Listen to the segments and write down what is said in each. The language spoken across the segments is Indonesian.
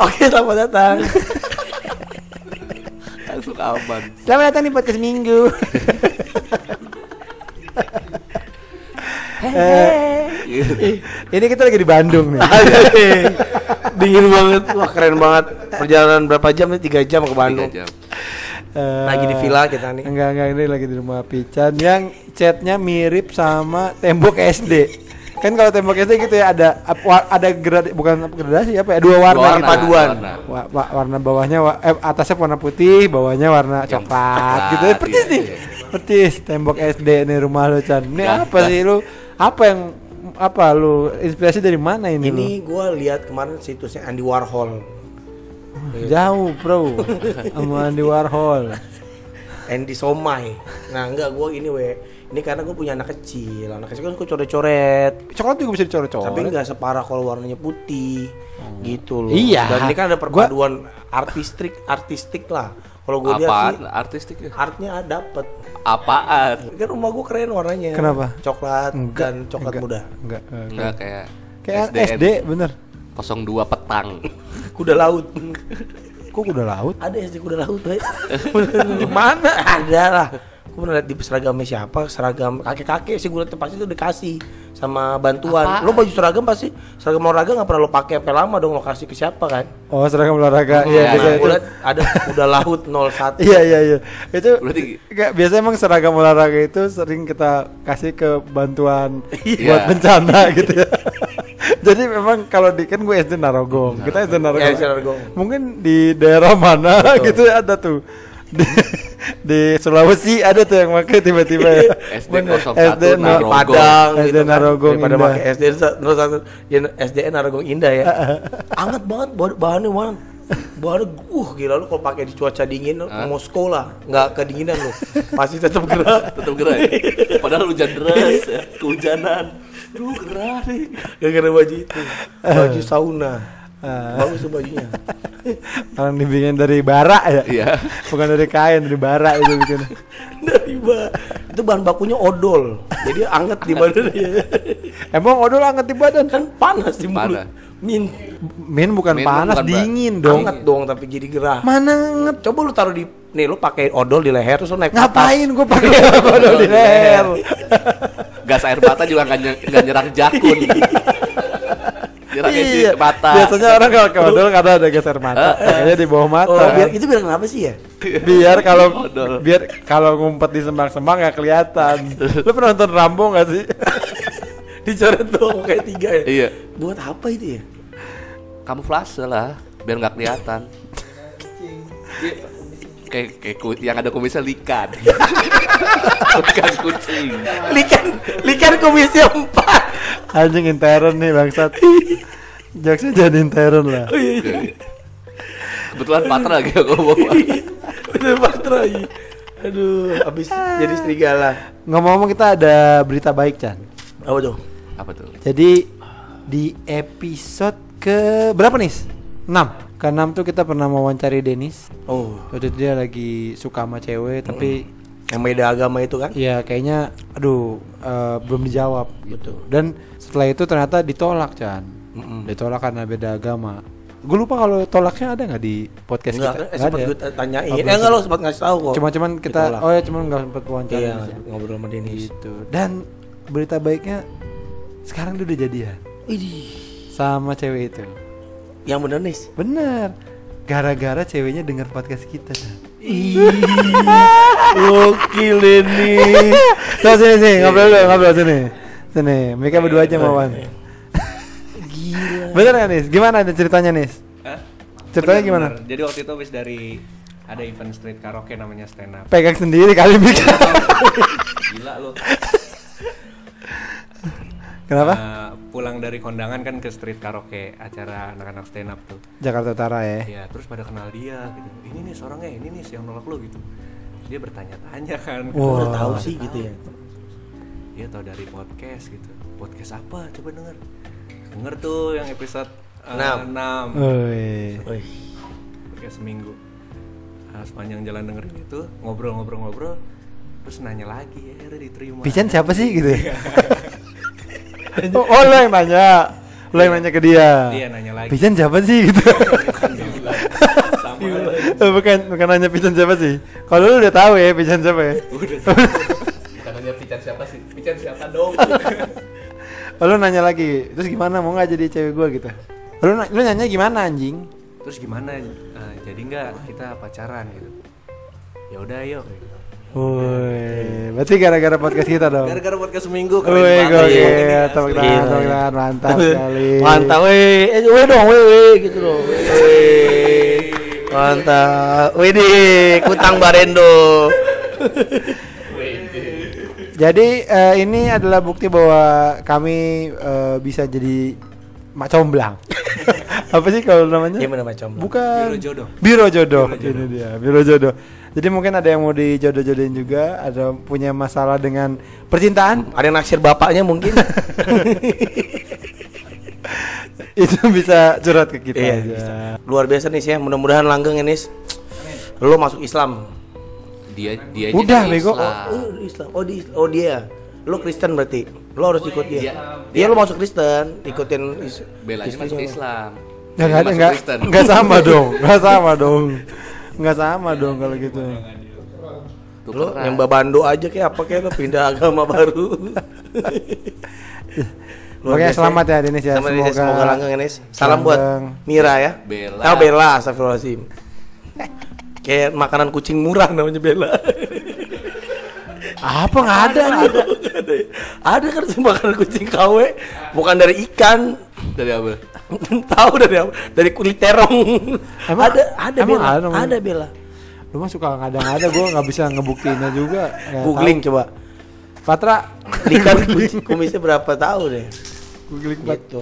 Oke, selamat datang. Langsung aman. Selamat datang di podcast Minggu. Eh, ini kita lagi di Bandung nih. Dingin banget. Wah, keren banget. Perjalanan berapa jam nih? 3 jam ke Bandung. Tiga jam. Eh, Lagi di villa kita nih. Enggak enggak ini lagi di rumah Pican yang catnya mirip sama tembok SD. Kan kalau tembok SD gitu ya ada ada grad bukan gradasi apa ya dua warna, Dua gitu. paduan. warna. Wa- wa- warna bawahnya wa- eh, atasnya warna putih, bawahnya warna coklat gitu. iya, Persis nih. iya. Persis tembok SD nih rumah lu Chan. Ini Nah, apa sih lu? Apa yang apa lu inspirasi dari mana ini, Ini gua lihat kemarin situsnya Andy Warhol. Jauh, Bro. sama Andy Warhol. Andy Somai. Nah, enggak gua ini we. Ini karena gue punya anak kecil. Anak kecil kan gue coret-coret. Coklat juga bisa dicoret-coret. Tapi enggak separah kalau warnanya putih. Gitu loh. Iya. Dan ini kan ada Gua- perpaduan artistik artistik lah. Kalau gue lihat sih Artistik ya? artnya dapet. Apaan? Kan rumah gue keren warnanya. Kenapa? Coklat Enggak, dan coklat enggak, muda. Enggak. enggak. Enggak kayak Kayak SD, bener. 02 petang. Kuda laut. Kok udah laut? Ada SD kuda laut. Di mana? Ada lah. Gue pernah lihat di seragamnya siapa, seragam kakek-kakek sih gue liat pasti itu dikasih sama bantuan. Apaan? Lo baju seragam pasti seragam olahraga nggak pernah lo pakai sampai lama dong lo kasih ke siapa kan? Oh, seragam olahraga. Iya, iya, biasa Nah, itu. gue liat ada kuda laut 01. Iya, iya, iya. Itu Berarti biasanya emang seragam olahraga itu sering kita kasih ke bantuan Iya. buat bencana gitu ya. Jadi memang kalau di kan gue SD Narogong, kita SD Narogong. SD Narogong. Mungkin di daerah mana gitu ya ada tuh. Di, di Sulawesi ada tuh yang pakai tiba-tiba ya. SD Bener. 01 SD Narogong. Padang SD gitu kan. Narogong Daripada Indah. pakai SD 01 ya SDN Narogong Indah ya. Anget banget bah- bahannya man. Bahannya uh gila lu kalau pakai di cuaca dingin lu mau sekolah nggak kedinginan lu. Pasti tetap gerak. Tetap gerah. ya? Padahal hujan deras, ya. kehujanan. Duh gerah nih. Gara-gara baju itu. Baju sauna. Ah. Bagus tuh bajunya. Orang dibikin dari bara ya. Iya. Bukan dari kain, dari bara itu bikin. Dari ba itu bahan bakunya odol. Jadi anget di badannya. Emang odol anget di badan? kan panas di mulut. Panas. Min Min bukan Min panas, bukan, dingin dong. anget dong tapi jadi gerah. Mana anget? Coba lu taruh di nih lu pakai odol di leher terus lu naik Ngapain gue pakai odol di leher? Gas air mata juga nggak nyerang jakun. Iya. mata. Biasanya orang kalau ke odol kadang ada geser mata, kayaknya di bawah mata. Oh, biar itu biar kenapa sih ya? biar kalau biar kalau ngumpet di sembang-sembang nggak kelihatan. Lu pernah nonton Rambo nggak sih? Dicoret dong kayak tiga ya. Iya. Buat apa itu ya? Kamuflase lah, biar nggak kelihatan. Iya. Kayak kayak ku- yang ada kumisnya likan. Bukan kucing. Likan likan komisi empat. Anjing intern nih bangsat. Jokesnya jadi intern lah. Oh iya. iya. Kebetulan Patra lagi ngomong. Bener Patra iya. Aduh, habis jadi serigala. Ngomong-ngomong kita ada berita baik Chan. Apa tuh? Apa tuh? Jadi di episode ke berapa nih? 6 Ke 6 tuh kita pernah mewawancari Denis Oh, Waktu itu dia lagi suka sama cewek Tapi yang beda agama itu kan? ya kayaknya Aduh eh, belum dijawab gitu Dan setelah itu ternyata ditolak Chan Mm-mm. Ditolak karena beda agama Gue lupa kalau tolaknya ada nggak di podcast Enggak, kita? eh, Nggak sempat ya? gue tanyain. Oh, eh enggak lo sempat ngasih tahu kok. Cuma-cuman kita Ditolak. Oh ya cuman nggak sempat wawancara Iya, aja. ngobrol sama Denis. Gitu Dan berita baiknya Sekarang dia udah jadian Idih. Sama cewek itu Yang bener nis. Bener Gara-gara ceweknya denger podcast kita. Gokil ini. Tuh sini sini ngobrol dulu ngobrol sini. Sini, mereka berdua aja mau Gila. Bener gak nih? Gimana nih ceritanya nih? Hah? Ceritanya Bener, gimana? bener. Jadi waktu itu habis dari ada event street karaoke namanya stand up. Pegang sendiri kali mikir. Gila lo. Kenapa? Nah, pulang dari kondangan kan ke street karaoke acara anak-anak stand up tuh. Jakarta Utara ya. Ya, terus pada kenal dia gitu. Ini nih orangnya, ini nih yang nolak lo gitu. Terus dia bertanya-tanya kan. Wah. Udah tahu sih gitu ya. Dia tahu dari podcast gitu. Podcast apa? Coba denger. Denger tuh yang episode uh, Enam. 6. Woi. Wih. Kayak seminggu. Nah, sepanjang jalan dengerin itu ngobrol-ngobrol-ngobrol terus nanya lagi ya akhirnya diterima. Pican siapa sih gitu? oh, oh, lo yang nanya. Lo yang nanya ke dia. Iya nanya lagi. Pican siapa sih gitu? Eh, bukan bukan nanya Pican siapa sih. Kalau lu udah tahu ya Pican siapa ya. Udah. Bukan hanya Pican siapa sih? Pican siapa dong? Oh, lu nanya lagi, terus gimana mau nggak jadi cewek gua gitu? Lu, na- lu nanya gimana anjing? terus gimana eh, jadi nggak kita pacaran gitu ya udah ayo Woi, berarti gara-gara podcast kita dong. gara-gara podcast seminggu keren Woi, banget gokil, Iya. tepuk tangan, Iya. tepuk tangan, mantap sekali. Mantap, weh, eh, weh dong, weh, weh, gitu loh. Weh. Mantap, weh deh, kutang barendo. Jadi eh, ini adalah bukti bahwa kami eh, bisa jadi mak comblang. Apa sih kalau namanya? Gimana macam? Bukan. Biro jodoh. Biro jodoh. Ini dia, biro jodoh. Jadi mungkin ada yang mau dijodoh-jodohin juga, ada punya masalah dengan percintaan, Ada yang naksir bapaknya mungkin. itu bisa curhat ke kita Iya, aja. Luar biasa nih sih ya, mudah-mudahan langgeng ini. Lo masuk Islam. Dia dia Udah, jadi bego. Islam. Oh, Islam. Oh, di oh dia. Lo Kristen berarti. Lo harus ikut dia. Dia- Iya, lo masuk Kristen, ikutin Belanya masuk. Islam. Ya enggak enggak enggak sama dong. Enggak sama dong. Enggak sama dong kalau gitu. Lo Tukeran. yang babando aja kayak apa kayak lo pindah agama baru. Oke, selamat ya Denis ya. Selamat Denis, Semoga semoga langgeng Denis. Salam buat. Mira ya. Bella. Oh Bella, astagfirullahaladzim. Kayak makanan kucing murah namanya Bella. Apa enggak ada nih? ada, ada kan sih makanan kucing KW bukan dari ikan. Dari apa? Tahu dari apa? Dari kulit terong. Emang- ada ada emang Bella. ada Ada? Bella. Lu mah suka ngada-ngada gue nggak bisa ngebuktiinnya juga. Nggak Googling tahu. coba. Patra. Ikan kumisnya berapa tahu deh. Googling. Gitu.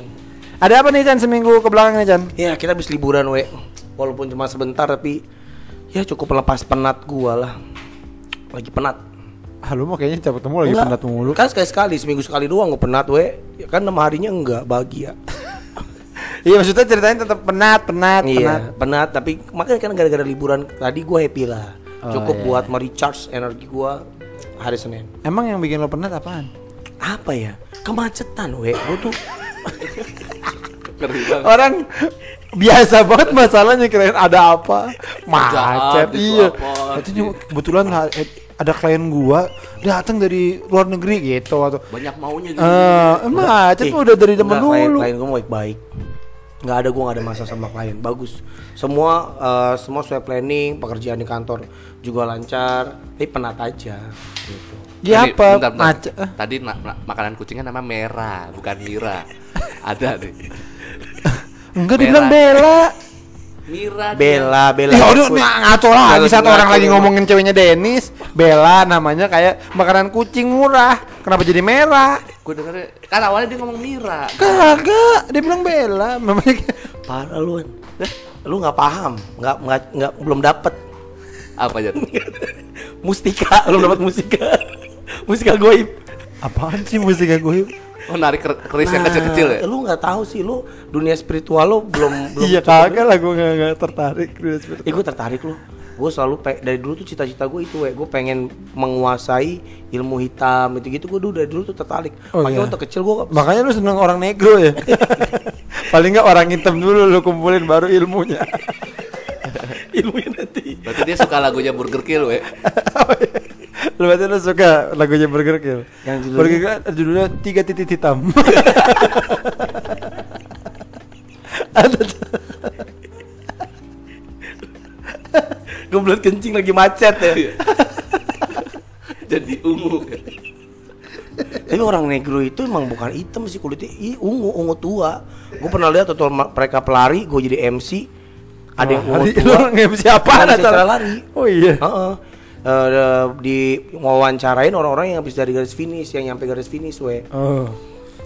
Ada apa nih Chan seminggu ke belakang nih Chan? Ya kita habis liburan we Walaupun cuma sebentar tapi Ya cukup melepas penat gua lah Lagi penat Ah lu mah kayaknya cepet ketemu lagi Enggak, penat mulu. Kan sekali-sekali Seminggu sekali doang gua penat we ya, Kan enam harinya enggak bahagia Iya maksudnya ceritanya tetap penat, penat, penat. Iya penat Tapi makanya kan gara-gara liburan Tadi gua happy lah Oh, Cukup iya. buat merecharge energi gua Hari Senin Emang yang bikin lo penat apaan? Apa ya Kemacetan we Gua tuh. Orang biasa banget masalahnya kirain ada apa macet iya apa, itu cuma kebetulan eh, ada klien gua datang dari luar negeri gitu atau Banyak maunya gitu. eh macet Eh, mah udah dari zaman enggak, klien, dulu klien gue baik-baik nggak ada gue nggak ada masalah sama klien bagus semua eh, semua sesuai planning pekerjaan di kantor juga lancar tapi penat aja gitu. ya Tadi- apa bentar, bentar. macet eh, Tadi na- na- makanan kucingnya nama merah, bukan Mira. Ada nih. enggak dibilang bela Mira. Bella Bella Ya udah ngaco lagi Kalau satu ngaco orang lagi ngomongin ceweknya Denis Bella namanya kayak makanan kucing murah Kenapa jadi merah? Gue dengernya kan awalnya dia ngomong Mira. Kagak, dia bilang Bella namanya kayak- parah lu Eh, lu nggak paham nggak nggak nggak belum dapet Apa aja? mustika belum dapat mustika mustika goib Apaan sih musik gue? Oh narik ker- keris yang kecil-kecil ya? Nah, lu nggak tahu sih lu dunia spiritual lu belum belum Iya kagak lah gue gak, gak tertarik Eh gue tertarik loh Gue selalu pe- dari dulu tuh cita-cita gue itu gue pengen menguasai ilmu hitam itu gitu gue dulu dari dulu tuh tertarik. Oh, Makanya iya. waktu kecil gue Makanya lu seneng orang negro ya? Paling nggak orang hitam dulu lu kumpulin baru ilmunya ilmunya nanti. Berarti dia suka lagunya Burger Kill, we. Lu berarti lu suka lagunya Burger Kill Yang judulnya? Burger Kill judulnya tiga titik hitam Ada. Gue belum kencing lagi macet ya. Jadi ungu. Tapi orang negro itu emang bukan hitam sih kulitnya, i, ungu ungu tua. Gue pernah lihat atau mereka pelari, gue jadi MC. Ada yang ungu tua. Apaan MC acara? acara lari. Oh iya Heeh. Eh, di wawancarain orang-orang yang habis dari garis finish, yang nyampe garis finish, we. Oh.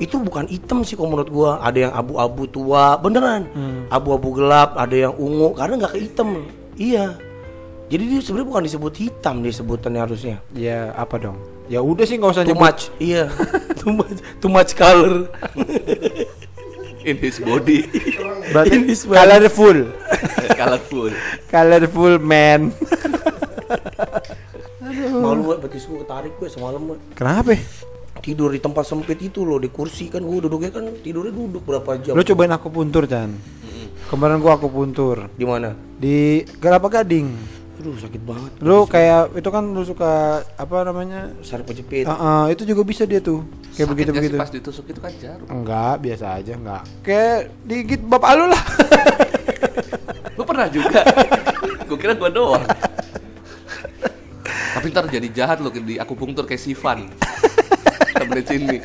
Itu bukan hitam sih kalau menurut gua. Ada yang abu-abu tua beneran. Hmm. abu-abu gelap ada yang ungu karena nggak ke hitam iya. Jadi dia sebenarnya bukan disebut hitam dia sebutannya harusnya. Ya apa dong? Ya udah sih nggak usah too nyebut. much iya. Too much too much color. In his body. Berarti Ini sebenarnya- colorful. Colorful. Colorful man malu gue betis gue ketarik gue semalam gue Kenapa? tidur di tempat sempit itu loh di kursi kan gue duduknya kan tidurnya duduk berapa jam Lu cobain aku puntur Chan Kemarin gua aku puntur Di mana? di Kelapa Gading. Aduh sakit banget. Lu kayak itu kan lu suka apa namanya? Sarap kejepit. Ah, ah, itu juga bisa dia tuh. Kayak Sakit begitu begitu. pas ditusuk itu kan jarum. Enggak, biasa aja enggak. Kayak digigit bapak lu lah. Lu pernah juga? gue kira gue doang. Ntar jadi jahat lo di akupunktur kayak Sivan. Temennya Cindy.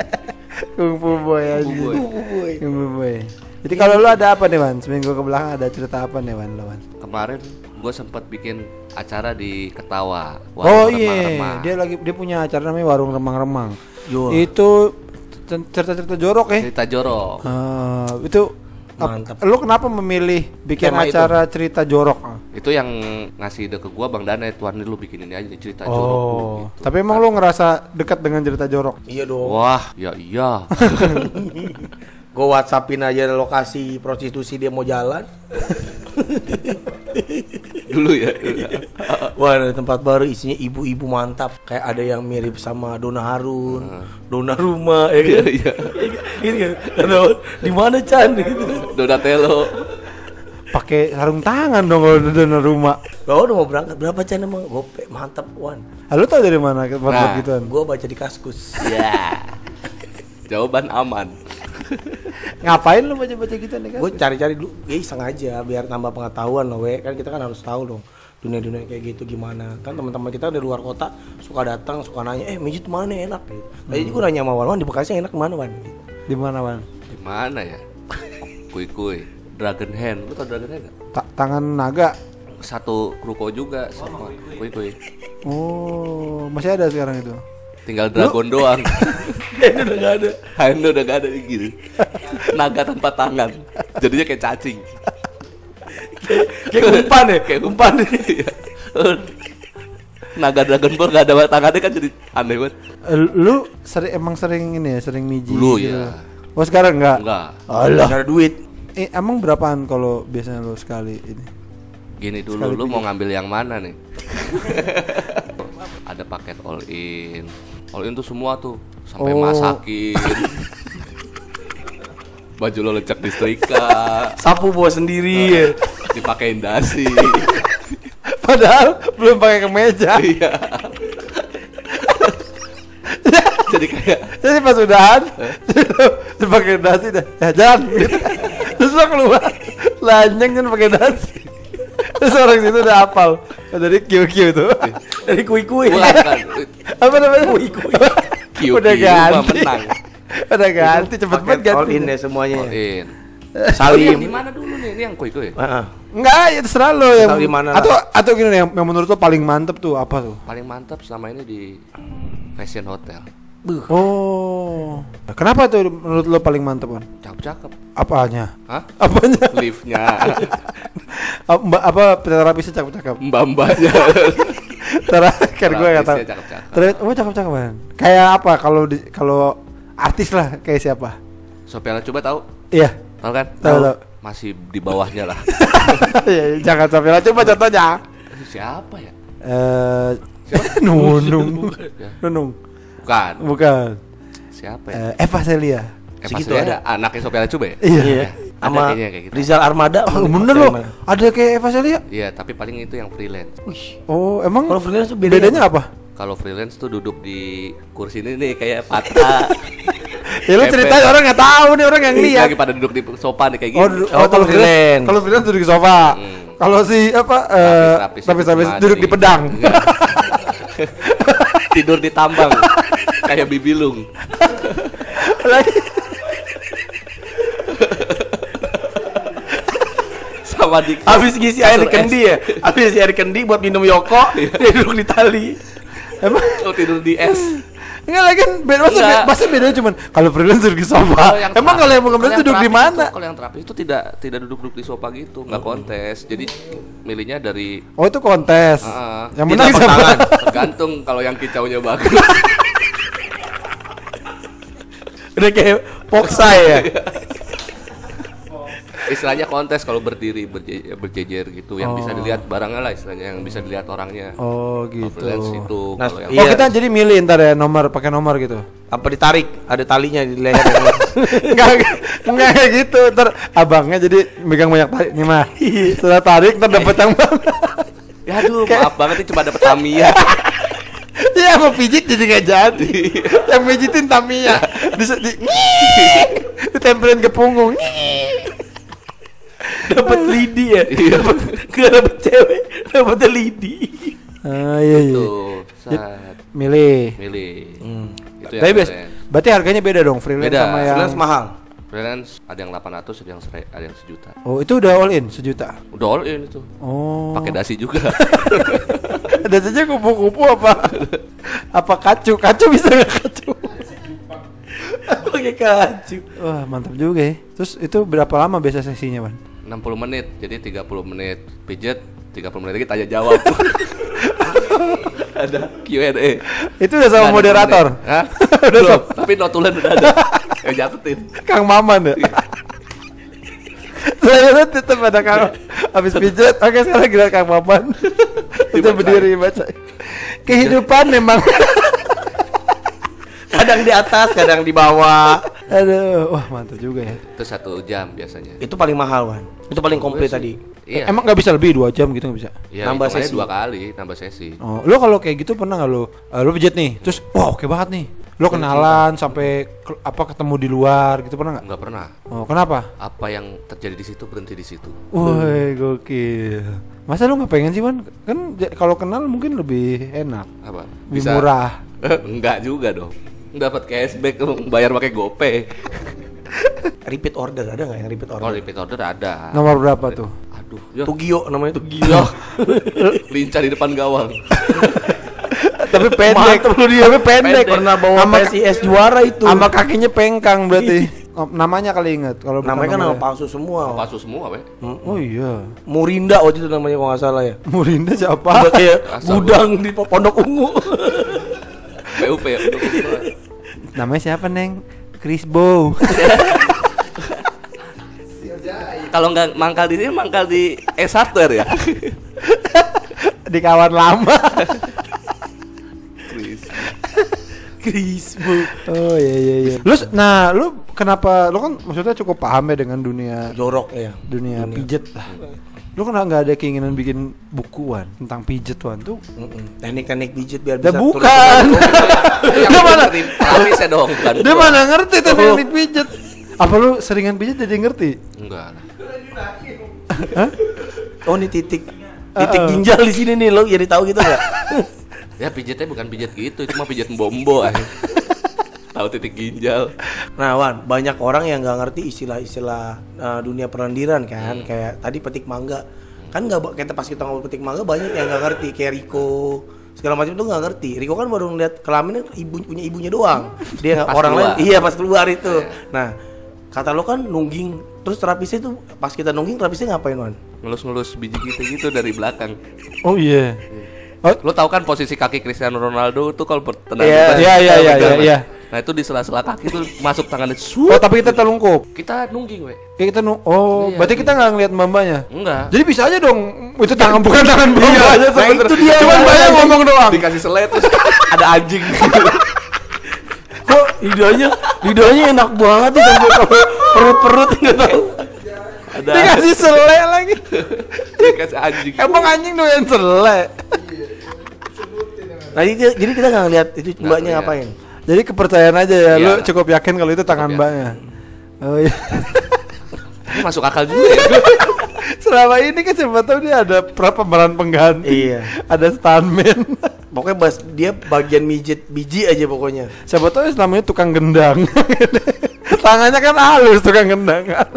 Kung Fu Boy aja. Kung Fu Boy. Kung Fu Boy. Jadi kalau lu ada apa nih, Wan? Seminggu ke belakang ada cerita apa nih, Wan? Wan? Kemarin gue sempat bikin acara di Ketawa. Oh Warung iya, remang-remang. dia lagi dia punya acara namanya Warung Remang-Remang. Yo. Itu cerita-cerita jorok ya. Cerita jorok. Ah, itu Mantap. lu kenapa memilih bikin Tema itu. acara cerita jorok? Itu yang ngasih ide ke gua Bang Danet, Tuan lu bikin ini aja cerita jorok Oh, gitu. tapi emang lu ngerasa dekat dengan cerita jorok? Iya dong. Wah, ya iya. Gue whatsappin aja lokasi prostitusi dia mau jalan. Dulu ya. Wah ada tempat baru isinya ibu-ibu mantap. Kayak ada yang mirip sama Dona Harun, Dona Rumah, ya kan? Iya. Gitu kan? Ada- Di mana Chan? Gitu. Donatello. Pakai sarung tangan dong kalau di rumah. Lo udah mau berangkat berapa Chan emang? Gope mantap Wan. Ah, lu tau dari mana buat Nah. gituan? Gue baca di kaskus. Ya. Jawaban aman. Ngapain lu baca-baca gituan ya kan? Gue cari-cari dulu, ya iseng aja biar tambah pengetahuan loh, we. Kan kita kan harus tahu dong dunia-dunia kayak gitu gimana. Kan teman-teman kita dari luar kota suka datang, suka nanya, eh mijit mana yang enak gitu. Tadi gue nanya sama Wan, Wan di Bekasi yang enak mana Wan? Di mana, Wan? Di mana ya? Kui-kui. Dragon Hand. Lu tau Dragon Hand gak? Ta- tangan naga. Satu ruko juga sama kui-kui. Oh, masih ada sekarang itu. Tinggal dragon doang. Ini udah gak ada. Hand udah gak ada gitu. Naga tanpa tangan. Jadinya kayak cacing. Kayak umpan ya, Kayak umpan. Iya. Naga Dragon Ball gak ada tangannya kan jadi aneh banget. Lu sering emang sering ini ya, sering miji gitu. ya. Oh, sekarang enggak? Enggak. Gak ada duit. Eh, emang berapaan kalau biasanya lu sekali ini? Gini dulu, Sekali lu mau ngambil yang mana nih? ada paket all in. All in tuh semua tuh, sampai Oh. masakin. Baju lo lecek di setrika, Sapu bawa sendiri ya. dipakein dasi. Padahal belum pakai kemeja. Iya. Jadi kayak Jadi pas udahan dipakai dasi dah. Ya jalan gitu. Terus lo keluar lanjang kan pakai dasi. Terus orang situ udah hafal. Dari QQ itu. Dari kui-kui. kan. Apa namanya? Kiu Udah Kiu mah ganti. menang. Udah ganti cepet banget Paket all ganti. in ya semuanya. All in. Salim. Di mana dulu nih? Ini yang kue-kue. Heeh. Enggak, ya terserah lo yang di mana atau atau gini nih, yang, yang menurut lo paling mantep tuh apa tuh? Paling mantap selama ini di Fashion Hotel. Oh. Kenapa tuh menurut lo paling mantep kan? Cakep-cakep. Apanya? Hah? Apanya? Liftnya, Apa, mbak apa terapisnya cakep-cakep? mbak-mbaknya. Terakhir gue gak tau. Terus, oh cakep-cakep kan? Kayak apa kalau di kalau artis lah kayak siapa? Sopiala coba tahu? Iya. Tahu kan? Tahu, tahu. Masih di bawahnya lah. Iya, jangan lah. Coba contohnya. Siapa ya? Eh, Nunung. Nunung. Bukan. Bukan. Siapa ya? Eh, Eva Celia. Eh, segitu pasti ada. anaknya Sopiala coba ya? Iya. Iya. Sama gitu. Rizal Armada. Oh, bener loh. Ada kayak Eva Celia. Iya, tapi paling itu yang freelance. Oh, emang Kalau freelance tuh bedanya bedanya apa? Kalau freelance tuh duduk di kursi ini nih kayak patah. Ya lu ceritain orang nggak tahu nih orang yang lihat. Lagi pada duduk di sofa nih kayak Oh, du- Oh, oh, kalau freelance. kalau freelance duduk di sofa. Hmm. Kalau si apa eh Rapis-rapis rapis-rapis itu duduk di pedang. Tidur di tambang kayak bibilung. Sama di Habis ngisi air kendi ya. Habis air kendi buat minum Yoko, dia duduk di tali. emang Oh, tidur di es. Enggak lagi kan beda masa, Enggak. masa bedanya cuman kalau freelance duduk di sofa. Emang kalau yang pengemis yang duduk di mana? Kalau yang terapi itu tidak tidak duduk-duduk di sofa gitu, nggak kontes. Jadi milihnya dari Oh itu kontes. Heeh. yang menang siapa? tergantung kalau yang kicaunya bagus. Udah kayak Poksai ya. Istilahnya kontes kalau berdiri berje- berjejer gitu yang bisa dilihat barangnya lah istilahnya yang bisa dilihat orangnya. Oh gitu. itu Nah, kalau yang Oh Iya. kita jadi milih ntar ya nomor pakai nomor gitu. Apa ditarik? Ada talinya di leher. enggak enggak kayak gitu. Ntar abangnya jadi megang banyak tarik nih mah. Setelah tarik ntar dapet yang banyak. ya aduh maaf banget ini cuma dapet Tamiya. Iya mau pijit jadi nggak jadi. yang pijitin Tamiya. Di, di, ditempelin ke punggung. Dapat lidi ya. Iya. Gak dapet cewek, dapetnya lidi. Ah iya iya. Tuh, saat Milih. milih. Itu yang Tapi bias, berarti harganya beda dong freelance Beda. sama yang Freelance mahal. Freelance ada yang 800, ada yang sere- ada yang sejuta. Oh, itu udah all in sejuta. Udah all in itu. Oh. Pakai dasi juga. Saja kupu-kupu apa? apa kacu? Kacu bisa nggak kacu? Pakai kacu. Wah, mantap juga ya. Terus itu berapa lama biasa sesinya, Wan? 60 menit, jadi 30 menit pijet, 30 menit lagi tanya jawab. ada Q&A. Itu udah sama ada moderator. Hah? Belum, tapi notulen udah ada. Yang jatuhin. Kang Maman ya. Saya tetap ada Kang habis pijet. Oke, sekarang gila Kang Maman. Itu berdiri baca. Kehidupan memang Kadang di atas, kadang di bawah. Aduh, wah mantap juga ya. Itu satu jam biasanya. Itu paling mahal, Wan. Itu paling komplit tadi. Iya. Emang nggak bisa lebih dua jam gitu nggak bisa? ya, nambah sesi. dua kali, nambah sesi. Oh, lo kalau kayak gitu pernah nggak lo? eh, lo pijet nih, terus wah oke banget nih. Lo kenalan sampai ke- apa ketemu di luar gitu pernah nggak? Enggak pernah. Oh, kenapa? Apa yang terjadi di situ berhenti di situ. Woi, gokil. Masa lo nggak pengen sih, Man? Kan kalau kenal mungkin lebih enak. Apa? Lebih murah. Enggak juga dong. Dapat cashback lu bayar pakai GoPay. Repeat order ada nggak yang repeat Kalau order? repeat order ada. Nomor berapa tuh? Aduh, yo. Tugio namanya Tugio. Lincah di depan gawang. Tapi pendek. Mantep lu dia. Tapi pendek. Pernah bawa Sama- PSIS juara itu. Sama kakinya pengkang berarti. Oh, namanya kali ingat kalau namanya kan nama palsu semua. Palsu semua, we. Oh iya. Murinda waktu itu namanya kalau nggak salah ya. Murinda Udah siapa? kayak Asal gudang di Pondok Ungu. PUP ya. Namanya siapa, Neng? Chris Bow. Kalau nggak mangkal di sini, mangkal di S1 ya. Di kawan lama. Chris. Krisbo. Oh iya iya iya. Lu s- nah, lu kenapa lu kan maksudnya cukup paham ya dengan dunia Jorok ya. dunia pijet lah. Lu kenapa nggak ada keinginan bikin bukuan tentang pijet Wan tuh? Teknik-teknik pijit biar bisa bukan. Yang Dia mana? Habisnya dong, bukan Dia mana ngerti teknik pijet? Apa lu seringan pijet jadi ngerti? Enggak. Oh ini titik titik ginjal di sini nih lo jadi tahu gitu nggak? Ya pijetnya bukan pijet gitu, cuma pijet bombo aja. Tahu titik ginjal. Nah Wan banyak orang yang nggak ngerti istilah-istilah uh, dunia perendiran kan kayak tadi petik mangga kan nggak kita pas kita ngobrol petik mangga banyak yang nggak ngerti kayak Riko segala macam tuh nggak ngerti Riko kan baru ngeliat kelaminnya ibu punya ibunya doang dia nggak Pas orang lain keluar. iya pas keluar itu nah kata lo kan nungging terus terapisnya tuh pas kita nungging terapisnya ngapain Wan? Ngelus-ngelus biji kita gitu dari belakang. Oh iya. Oh, Lo tau kan posisi kaki Cristiano Ronaldo tuh kalau bertendang Iya, bebas, iya, iya, iya, iya, iya. Nah itu di sela-sela kaki tuh masuk tangannya oh sup. tapi kita telungkup. Kita nungging, we. Kayak kita nu oh, Iya, berarti kita nggak ngeliat mbak-mbaknya. Enggak. Jadi bisa aja dong itu tangan bukan tangan mbak aja nah sebenarnya. itu dia. Cuman banyak ngomong doang. Dikasih selai terus ada anjing. Kok lidahnya lidahnya enak banget tuh sampai perut-perut nggak tahu. ada Dikasih selek lagi. dikasih anjing. Emang anjing doyan selek. Nah jadi, jadi kita nggak ngeliat itu mbaknya ngapain. Jadi kepercayaan aja ya, Iya. lu cukup yakin kalau itu tangan yakin. mbaknya. Oh iya. Ini masuk akal juga ya. Selama ini kan siapa tahu dia ada pra pemeran pengganti. Iya. Ada stuntman. Pokoknya bas dia bagian mijit biji aja pokoknya. siapa tahu ini tukang gendang. Tangannya kan halus tukang gendang kan.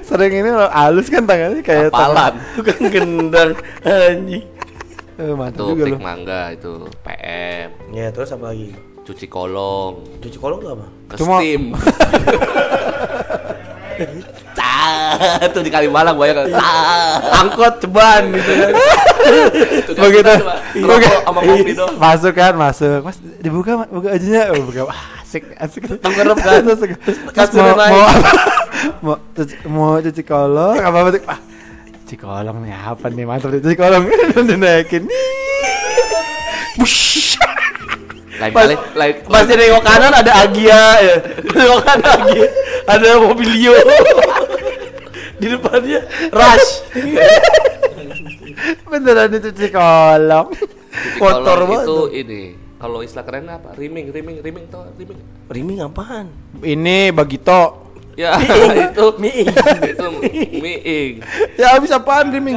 Sering ini halus kan tangannya kayak Apalan. Tukang gendang anjing. Eh, mantap Itu juga loh. mangga itu PM. Ya terus apa lagi? Cuci kolong. Cuci kolong tuh apa? Ke Cuma- steam. Cah, tuh di Kalimalang banyak. Angkot ceban gitu kan. Begitu. Oke. rokok sama kopi doang. Masuk kan, masuk. Mas dibuka, buka aja Oh, buka. Asik asik Tengkurap kan? Terus mau, naik. mau mau cuci, mau cuci kolong apa apa ah cuci kolong nih apa nih mantap nih cuci kolong dinaikin Bush. Lain Pas, kali, lain pas dia nengok kanan ada Agia ya. Nengok kanan Agia. Ada mobilio. Di depannya Rush. beneran dicuci kolong cuci kotor banget itu tuh. ini. Kalau istilah keren apa? Riming, riming, riming tau riming. Riming apaan? ini bagito Ya, itu Miing. itu miing. ya habis apaan riming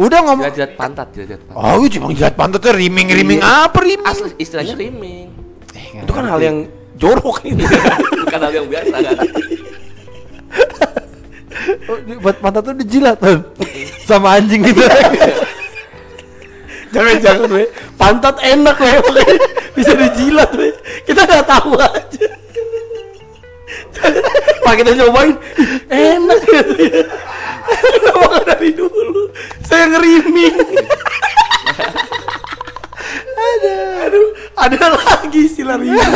udah ngomong Jilat pantat, jilat pantat. oh gue cuma jilat pantatnya riming riming apa riming Asli istilahnya riming. Itu kan hal yang jorok ini. Bukan hal yang biasa kan. Oh, buat pantat tuh dijilat kan sama anjing gitu jangan jangan we. Pantat enak we. makanya Bisa dijilat we. Kita nggak tahu aja. Pak kita cobain enak gitu ya. Kenapa dari dulu? Saya ngeriming. ada, aduh, ada lagi istilah riming.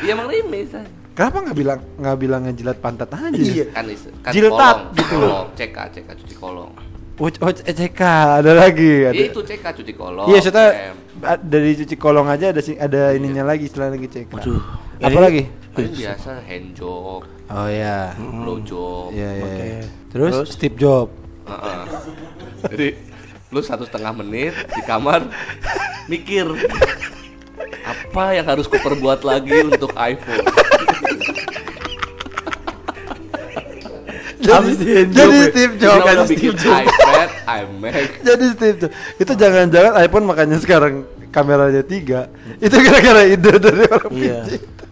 Iya emang riming. San. kenapa nggak bilang nggak bilang ngejilat pantat aja Iya. Kan kan Jiltat kolong, gitu. kolong, CK, CK cuci kolong. oh, oh CK ada lagi ada Iya itu CK cuci kolong. Iya, saya M. dari cuci kolong aja ada ada ininya lagi setelah lagi. Waduh. Apa Ini- lagi? Paling biasa hand job, Oh ya. blow job. Iya iya. Oke. iya. Terus, Terus? Steve Job. Heeh. Jadi lu satu setengah menit di kamar mikir apa yang harus kuperbuat lagi untuk iPhone. Jadi job ya? Steve Jobs. udah bikin iPad, iMac, Jadi Steve Jobs. Itu jangan-jangan iPhone makanya sekarang kameranya tiga. Itu gara-gara ide dari orang Iya.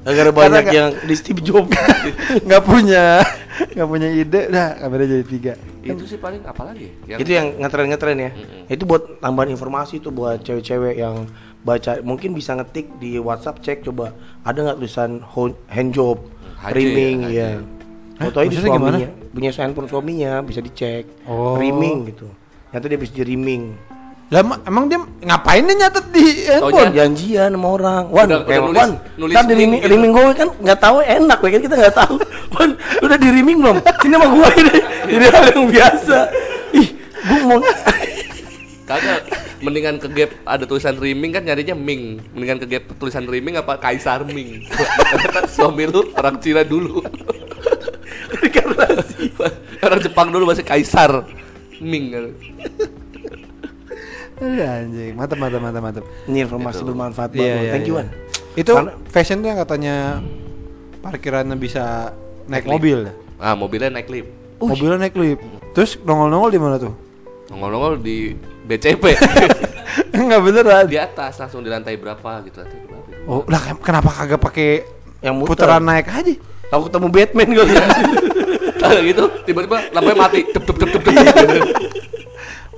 Agar Karena banyak yang di Steve Jobs. nggak punya nggak punya ide, dah kameranya jadi tiga. itu sih paling apa lagi? Yang itu yang ngetren-ngetren ya. Mm-mm. Itu buat tambahan informasi tuh buat cewek-cewek yang baca mungkin bisa ngetik di WhatsApp cek coba ada nggak tulisan ho- hand job, HJ, riming HJ. ya. Fotonya di Maksudnya gimana? suaminya, punya handphone suaminya bisa dicek. Oh. Riming gitu. Nyata dia bisa di riming. Lah ma- emang dia ngapain dia nyatet di handphone? Janjian sama orang. Wan, Udah- udah nulis- Wan, nulis kan di riming, gitu. riming gue kan nggak tahu enak, we, kan kita nggak tahu. Wan, udah di riming belum? Sini sama gue ini, ini hal yang biasa. Ih, gue mau Kagak, mendingan ke gap ada tulisan riming kan nyarinya Ming. Mendingan ke gap tulisan riming apa Kaisar Ming. Suami lu orang Cina dulu. Orang Jepang dulu masih Kaisar Ming. Aduh, anjing, mantap mantap mantap mantap. Ini informasi bermanfaat Iya, banget. iya, Thank you, iya. Wan. Itu Karena- fashion tuh yang katanya parkirannya bisa naik Naik mobil. Ah, mobilnya naik lift. Mobilnya naik lift. Terus nongol-nongol di mana tuh? Nongol-nongol di BCP. Enggak beneran. di atas langsung di lantai berapa gitu lantai berapa. Oh, lah ken- kenapa kagak pakai Yang muter. putaran naik aja? Aku ketemu Batman gue. Gitu tiba-tiba lampunya mati. Dep, dep, dep, dep, dep.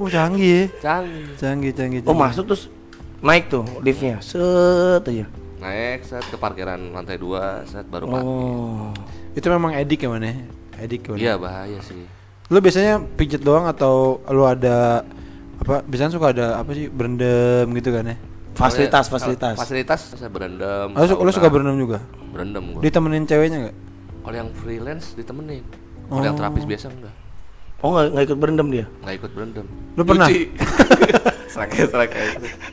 Oh, canggih. ya. Canggih. Canggih, canggih. oh masuk terus naik tuh liftnya, set aja. Naik set ke parkiran lantai 2, set baru parkir. Oh. Itu memang edik ya mana? Edik ya. Iya bahaya sih. Lu biasanya pijet doang atau lu ada apa? Biasanya suka ada apa sih berendam gitu kan ya? Fasilitas, fasilitas. Fasilitas saya berendam. Lu, lu suka berendam juga? Berendam gua. Ditemenin ceweknya nggak? Kalau yang freelance ditemenin. Kalau yang Oh. terapis biasa enggak. Oh nggak nggak ikut berendam dia? Enggak ikut berendam. Lu pernah? Cuci. Serake serake.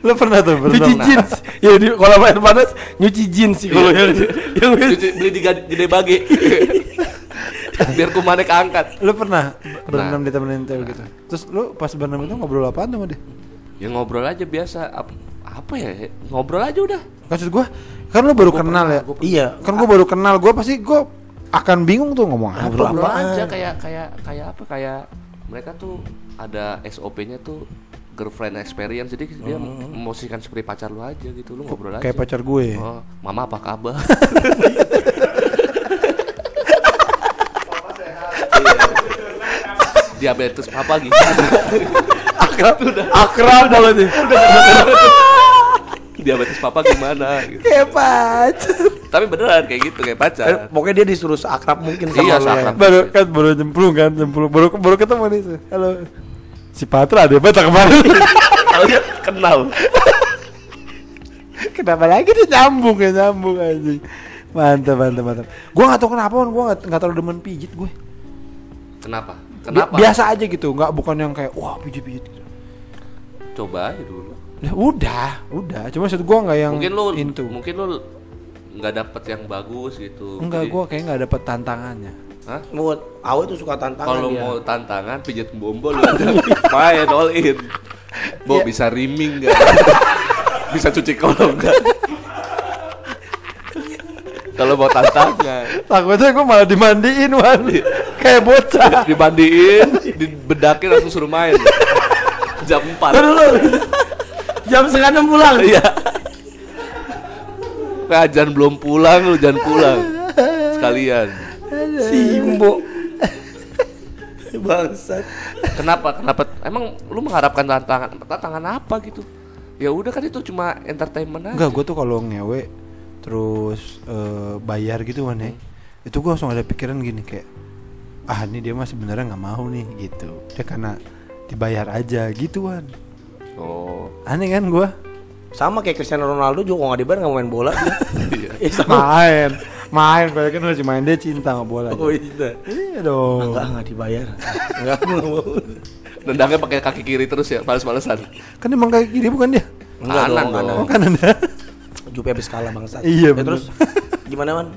Lu pernah tuh Nyuci berendam? jeans. ya di kalau air panas nyuci jeans sih kalau yang yang Cuci beli di gad- gede bagi. Biar kumannya keangkat. Lu pernah berendam ditemenin cewek gitu? Terus lu pas berendam itu ngobrol apaan sama dia? Ya ngobrol aja biasa. Ap- apa ya? Ngobrol aja udah. Maksud gua, kan lu baru kenal ya. Iya. Kan gua baru kenal, gua pasti gua akan bingung tuh ngomong apa. Ngobrol apaan? aja kayak kayak kayak apa? Kayak mereka tuh ada SOP-nya tuh girlfriend experience jadi dia memosisikan seperti pacar lu aja gitu lu ngobrol aja Kayak pacar gue. oh, mama apa kabar diabetes papa gitu akrab akrab banget nih. diabetes papa gimana gitu. Kayak pacar. tapi beneran kayak gitu kayak Eh, pacar Pokoknya dia disuruh seakrab mungkin sama Iya, lu ya. seakrab. baru kan baru nyemplung kan, nyemplung baru baru ketemu nih. Halo. Si Patra ada kemarin. kalau dia kenal Kenapa lagi dia nyambung ya nyambung anjing. mantap mantap mantap gue nggak tahu kenapa gue nggak nggak terlalu demen pijit gue Kenapa? Kenapa? biasa aja gitu nggak bukan yang kayak wah pijit pijit gitu. Coba aja dulu. Ya udah udah cuma maksud gue nggak yang mungkin lu into mungkin lu nggak dapet yang bagus gitu. enggak Jadi- gue kayak nggak dapet tantangannya Hah? Buat Awe tuh suka tantangan Kalau dia. mau tantangan pijat bombo lu aja main all in. Bo Iya. bisa rimming enggak? bisa cuci kolong enggak? Kalau mau tantangan takutnya gue malah dimandiin wan kayak bocah dimandiin, dibedakin langsung suruh main. Jam 4. Dulu jam setengah enam pulang. Iya. Kajan belum pulang lu jangan pulang. Sekalian. Simbo. Bangsat. Kenapa? Kenapa? Emang lu mengharapkan tantangan tantangan apa gitu? Ya udah kan itu cuma entertainment aja. enggak gue tuh kalau ngewe terus eh, bayar gitu wan ya itu gue langsung ada pikiran gini kayak ah ini dia mah sebenarnya nggak mau nih gitu dia karena dibayar aja gitu wan Oh. aneh kan gue Sama kayak Cristiano Ronaldo juga kalau nggak dibayar nggak mau main bola. dia. Iya. Sama. main main gue kan harus main dia cinta sama bola Oh iya. iya dong Enggak enggak dibayar. Nggak mau. Nendangnya pakai kaki kiri terus ya, males-malesan. kan emang kayak gini bukan dia Enggak Kanan dong, dong. oh kanan ya Jupe habis kalah bangsat. Iya, Ya, bener. terus gimana man?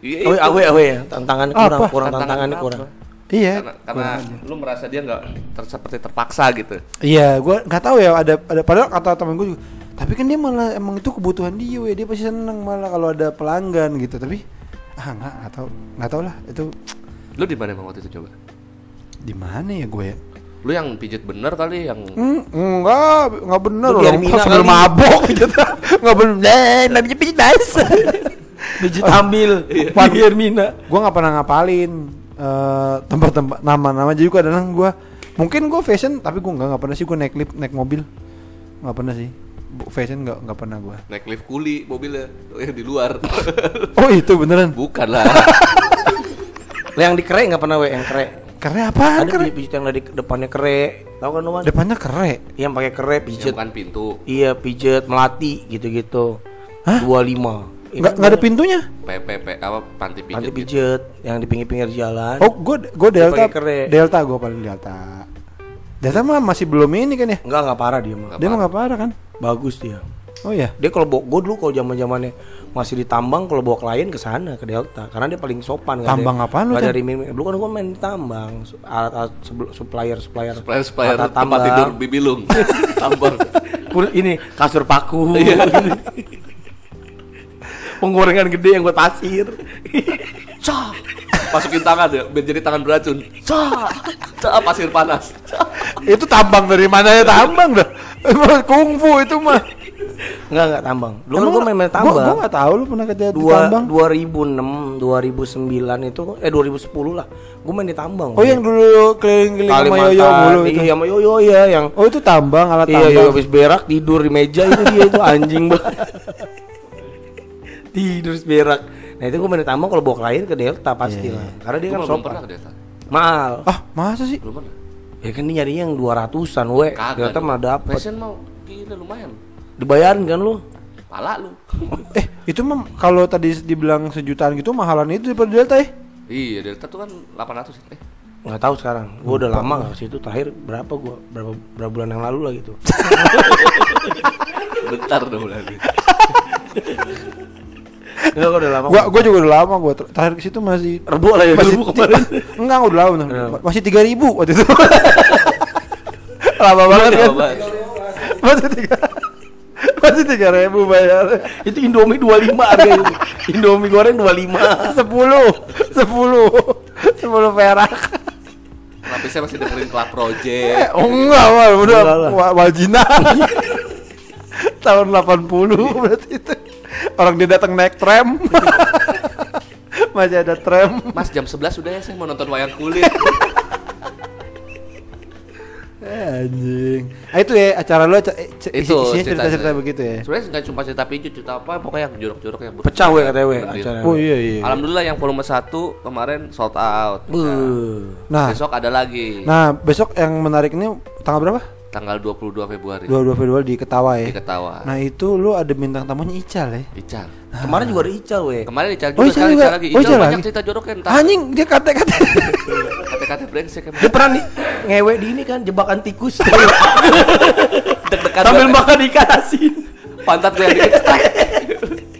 Iya, Awe awe awe ya. Tantangan kurang kurang Tantangan tantangannya kurang. Iya Karena, karena lu merasa dia nggak ter- seperti terpaksa gitu. iya gue nggak tahu ya ada ada padahal kata temen gue juga tapi kan dia malah emang itu kebutuhan dia we. dia pasti seneng malah kalau ada pelanggan gitu tapi ah nggak nggak tahu nggak tahu lah itu Lu di mana waktu itu coba? di mana ya gue ya Lu yang pijit bener kali yang Hmm, enggak, enggak bener Lu loh. kali. mabok gitu. Enggak bener. Nah, pijit pijit nice. Biji hamil. Wan Hermina. gua enggak pernah ngapalin eh, tempat-tempat nama-nama juga kadang gua mungkin gua fashion tapi gua enggak enggak pernah sih gua naik lift naik mobil. Enggak pernah sih. Bu- Fashion enggak enggak pernah gua. naik lift kuli mobilnya yang di luar. Oh, itu beneran. Bukan lah. Yang di kere nggak pernah we yang kere. Kere apaan Ada kere? pijit pijit yang dari depannya kere. Tahu kan lu man? Depannya kere. Yang pakai kere yang pijet. bukan pintu. Iya pijet melati gitu-gitu. Hah? 25. Enggak enggak ada pintunya. PPP apa panti pijit. Nanti gitu. pijet yang di pinggir-pinggir jalan. Oh, gua gua delta. Delta gua paling delta. Delta mah masih belum ini kan ya? Enggak enggak parah dia mah. Nggak Dia mah enggak parah kan? Bagus dia. Oh iya. Dia kalau bawa gue dulu kalau zaman zamannya masih di tambang kalau bawa klien ke sana ke Delta karena dia paling sopan nggak Tambang apaan lu, nggak dari mimi dulu kan gue main di tambang su- alat-alat sebel- supplier supplier Supplier supplier alat tempat tidur bibilung. Tambang. Ini kasur paku Iya. penggorengan gede yang buat pasir Cah. Masukin tangan ya, biar jadi tangan beracun. Cah. Cah pasir panas. Cah. itu tambang dari mana ya tambang dah kungfu itu mah enggak enggak tambang kan main gua, tambang gua gak tahu lu pernah kerja di dua tambang 2006 2009 itu eh 2010 lah gue main di tambang oh yang dulu keliling-keliling sama yoyo mulu itu iya sama yoyo ya yang oh itu tambang alat Iya, tambang iya, habis berak tidur di meja itu dia itu anjing banget. tidur berak. Nah itu gue tambang kalau bawa klien ke Delta pasti lah. Karena dia Gua kan sopan. ke Delta. Mahal. ah masa sih Belum pernah. Ya kan dia nyarinya yang 200-an we. Kagak. Delta mah dapet. Fashion mau gila lumayan. Dibayarin kan lu? Pala lu. eh itu mah kalau tadi dibilang sejutaan gitu mahalan itu daripada delta ya iya, Delta tuh kan 800 eh. Nggak tahu sekarang. Gue udah lama nggak ke situ. Terakhir berapa gua? Berapa berapa bulan yang lalu lah gitu. Bentar dong lagi. Enggak gua udah lama. gua gua juga udah lama gua ter- terakhir ke situ masih Rebu lah ya masih rebu kemarin. enggak udah lama. Kenapa? masih tiga ribu waktu itu lama banget kan masih tiga masih tiga ribu bayar itu Indomie 25 harganya. Indomie goreng 25. sepuluh sepuluh sepuluh perak Lapisnya masih dengerin Club Eh, Project. oh enggak, Wal. udah Enggak lah. wa- wajinan. Tahun 80 berarti itu. Orang dia datang naik tram. Masih ada tram. Mas jam 11 sudah ya saya mau nonton wayang kulit. Eh, anjing. Ah, itu ya acara lo itu isinya ceritanya. cerita-cerita begitu ya. Sebenarnya nggak cuma cerita pijit, cerita apa pokoknya yang jorok-jorok yang Pecah we katanya we acara. Oh iya iya. Alhamdulillah yang volume 1 kemarin sold out. Buh. Nah, Besok ada lagi. nah besok yang menarik ini tanggal berapa? Tanggal 22 Februari. 22 Februari di Ketawa ya. Di Ketawa. Nah itu lu ada bintang tamunya Ical ya. Ical. Kemarin juga ada Ical weh. Kemarin Ical Oh, juga Ical sekarang juga. Ical lagi. Oh, Ical Ical banyak lagi. cerita joroknya entar. Anjing dia kate-kate. Kata-kata brengsek emang. Dia pernah nih ngewe di ini kan jebakan tikus. Deg-degan Sambil makan ikan asin. pantat gue yang strek.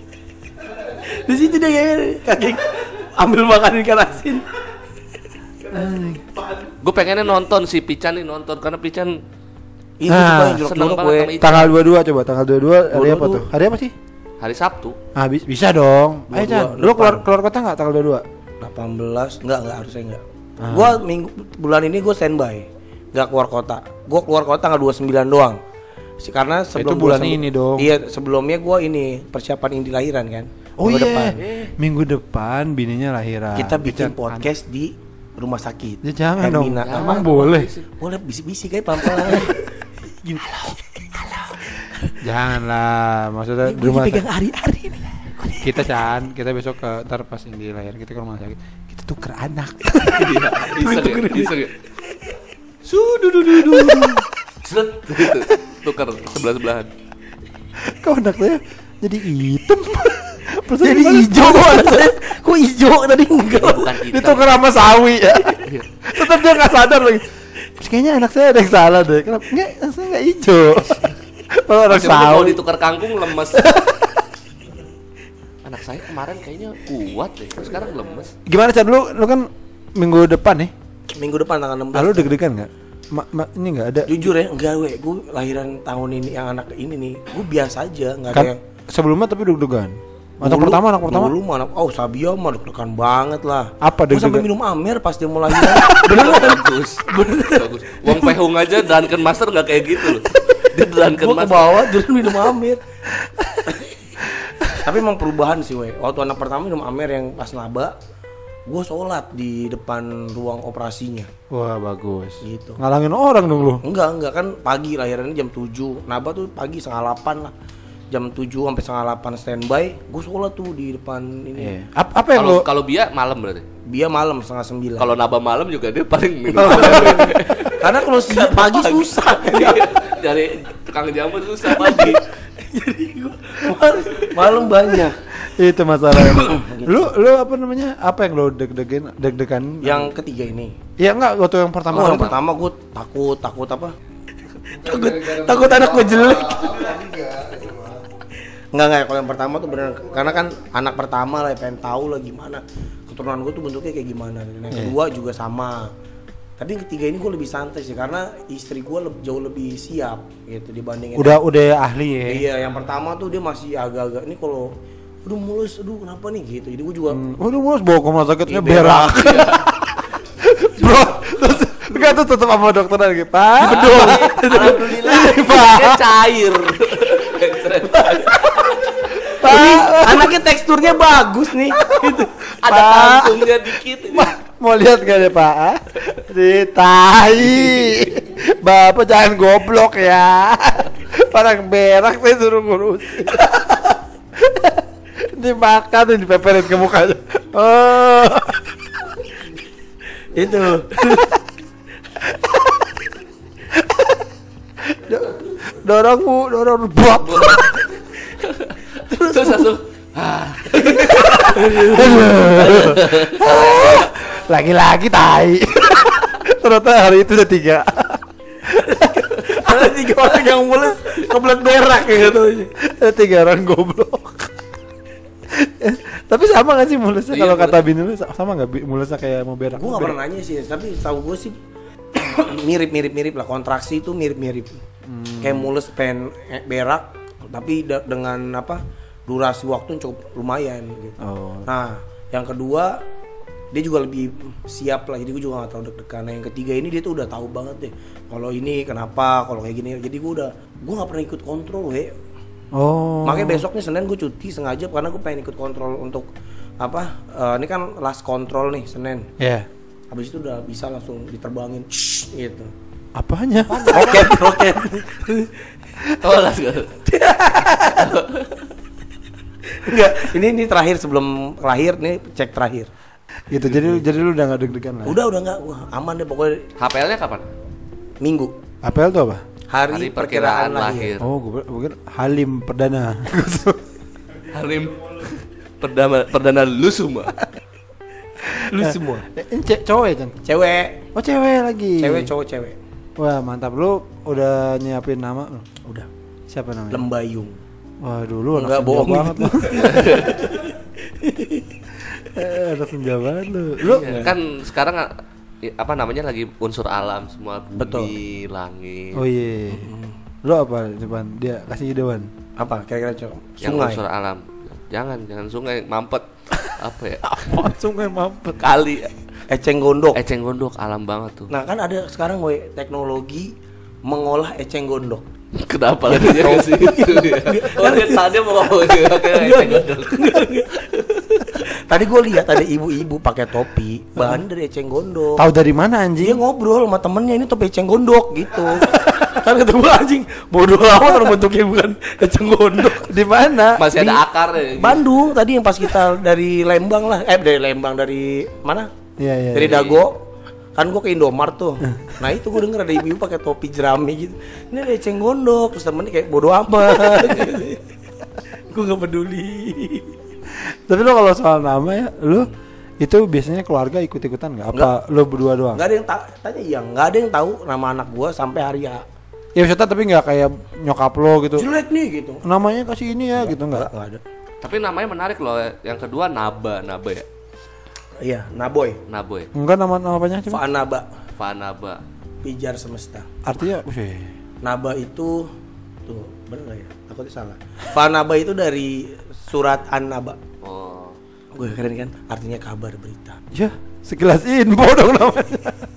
Di situ dia ngewe kaki ambil makan ikan asin. Gue pengennya nonton si Pican nih nonton karena Pican Itu Nah, yang sama Ical. tanggal 22 coba tanggal 22 hari 22 apa tuh? Hari apa sih? hari Sabtu. Ah bi- bisa dong. Ayo 22 Chan, lu keluar keluar kota nggak tanggal 22? 18 enggak enggak harusnya enggak. Gua minggu bulan ini gue standby. Enggak keluar kota. Gua keluar kota tanggal 29 doang. Si karena sebelum Itu bulan gua ini dong. Iya, sebelumnya gua ini persiapan indi lahiran kan. Oh Minggu iya. depan. Minggu depan bininya lahiran. Kita bikin podcast di rumah sakit. Ya jangan dong. Hermina. Emang boleh. Boleh bisik-bisik kayak pelan-pelan. Gini. Janganlah. Maksudnya di rumah pegang hari-hari nih. kita Chan, kita besok ke ntar pas ini lahir kita ke rumah sakit. Kita tuker anak. Iya, iseng ya, iseng ya. Sududududu. Set, gitu. Tuker sebelah-sebelahan. Kok anak saya jadi hitam? Perasaan Jadi hijau anak saya. Kok hijau tadi enggak? Bukan hitam. Ditukar sama sawi ya. Tetap dia nggak sadar lagi. Kayaknya anak saya ada yang salah deh. Kenapa? Enggak, anak saya nggak hijau. Oh, anak kalau sawi. ditukar kangkung lemes. Anak saya kemarin kayaknya kuat deh, sekarang lemes. Gimana Chan? Lu, lu kan minggu depan nih. Minggu depan tanggal 16. Ah, lu deg-degan nggak? Ma, ma- ini nggak ada. Jujur ya, enggak weh, gue lahiran tahun ini yang anak ini nih, gue biasa aja, nggak ada Kan yang sebelumnya tapi deg-degan. Anak Dulu- pertama, anak pertama. Dulu mah anak, oh Sabia mah deg-degan banget lah. Apa Gua sampai minum Amer pas dia mau lahiran. Beneran. Bagus, bagus. Wong Pehung aja Duncan Master nggak kayak gitu loh. Dia ke Master. bawah terus minum Amer. Tapi emang perubahan sih weh. Waktu anak pertama minum Amer yang pas naba, gue sholat di depan ruang operasinya. Wah, bagus. Gitu. Ngalangin orang dong lu. Enggak, enggak kan pagi lahirannya jam 7 Naba tuh pagi setengah 8 lah Jam 7 sampai setengah 8 standby Gue sholat tuh di depan ini Iya. Apa, apa yang Kalau lu kalau Bia malam berarti. Dia malam setengah 9 Kalau Naba malam juga dia paling minum. Karena kalau si pagi susah Dari tukang jamu susah pagi. Jadi gua mal- malam banyak itu masalahnya. lu lu apa namanya? Apa yang lu deg-degan deg-degan? Yang ketiga ini Ya enggak waktu yang pertama. Oh, yang pertama gue takut, takut apa? takut, takut anak gue jelek. Enggak enggak, kalau yang pertama tuh beneran karena kan anak pertama lah, pengen tahu lah gimana keturunan gue tuh bentuknya kayak gimana. Dan yang kedua juga sama. Tapi yang ketiga ini gue lebih santai sih karena istri gue leb- jauh lebih siap gitu dibandingin. Udah udah ahli ya. Iya, yang pertama tuh dia masih agak-agak ini kalau aduh mulus, aduh kenapa nih gitu. Jadi gue juga Hmm. Waduh, mulus bawa ke rumah sakitnya Iya, berak. Bro, terus enggak tuh tetap sama dokter lagi, Pak. Bedong. Alhamdulillah. Ini, Pak. Dia cair. Ini anaknya teksturnya bagus nih. Gitu. Ada Pak. kantungnya dikit. ini. Ma- Mau lihat gak deh Pak? Ah? Di tai. Bapak jangan goblok ya. Orang berak saya suruh ngurusin. Dimakan dan dipeperin ke mukanya. Oh. Itu. Do- dorong bu, dorong buat. Terus langsung Lagi-lagi tai. Ternyata hari itu udah tiga. Ada tiga orang yang mulus kebelet berak kayak gitu. Ada tiga orang goblok. Tapi sama gak sih mulusnya Iya, kalau kata bini lu sama gak mulusnya kayak mau berak? Gue gak pernah nanya sih, tapi tahu gue sih mirip-mirip mirip lah kontraksi itu mirip-mirip. Kayak mulus pengen eh, berak, tapi dengan apa durasi waktu yang cukup lumayan gitu. Oh. Nah, yang kedua dia juga lebih siap lah, jadi gue juga gak tahu deg-degan. Nah, yang ketiga ini dia tuh udah tahu banget deh. Kalau ini kenapa, kalau kayak gini, jadi gue udah gue nggak pernah ikut kontrol, we. Oh. Makanya besoknya Senin gue cuti sengaja karena gue pengen ikut kontrol untuk apa? eh, ini kan last kontrol nih Senin. Ya. Habis itu udah bisa langsung diterbangin Shhh, gitu. Apanya? Roket, roket. Oh, Enggak, ini ini terakhir sebelum lahir nih cek terakhir. gitu. Jadi jadi lu udah gak deg-degan lah. Udah udah enggak, wah aman deh pokoknya HPL-nya kapan? minggu. APL tuh apa? Hari, perkiraan, lahir. Oh, gue gue Halim perdana. Halim perdana perdana lu semua. Lu semua. Eh, ini ce- cowok ya, Chan? Cewek. Oh, cewek lagi. Cewek cowok cewek. Wah, mantap. Lu udah nyiapin nama? Udah. Siapa namanya? Lembayung. Waduh, lu anak Enggak, senja bohong banget lu. eh, anak senja banget lu. Lu Iya, kan sekarang apa namanya lagi unsur alam semua bumi, Betul. langit. Oh iya. Lu apa depan? Dia kasih ide, Wan. Apa kira-kira cowok? yang Sungai. unsur alam. Jangan, jangan sungai, mampet. apa ya? Apa sungai mampet? Kali. Eceng gondok. Eceng gondok alam banget tuh. Nah, kan ada sekarang we teknologi mengolah eceng gondok. Kenapa dia ke situ ya? Oh, dia tadi mau ngomong gondok. Tadi gue lihat ada ibu-ibu pakai topi, bahan dari eceng gondok. Tahu dari mana Dia anjing? ngobrol sama temennya ini topi eceng gondok gitu. kan kata gue anjing bodoh amat orang bentuknya bukan eceng gondok. Di mana? Masih Di ada akarnya. gitu. Bandung tadi yang pas kita dari Lembang lah, eh dari Lembang dari mana? Iya, iya. Dari Dago. Kan gue ke Indomaret tuh. Nah itu gue denger ada ibu-ibu pakai topi jerami gitu. Ini ada eceng gondok. Terus temennya kayak bodoh amat. gue gak peduli. Tapi lu kalau soal nama ya, lu itu biasanya keluarga ikut-ikutan nggak? Apa lu berdua doang? Gak ada yang tahu. Tanya iya, gak ada yang tahu nama anak gue sampai hari H. Ya maksudnya tapi nggak kayak nyokap lo gitu. Jelek nih gitu. Namanya kasih ini ya gitu Enggak, nggak? enggak ada. Tapi namanya menarik loh. Yang kedua Naba, Naba ya. Iya, Naboy. Naboy. Enggak nama nama apanya cuma? Fanaba, Fanaba. pijar semesta. Artinya, wih. Naba itu tuh bener nggak ya? Takutnya salah. Fanaba itu dari surat An-Naba. Oh. Gue keren kan? Artinya kabar berita. Ya, sekilas info dong namanya.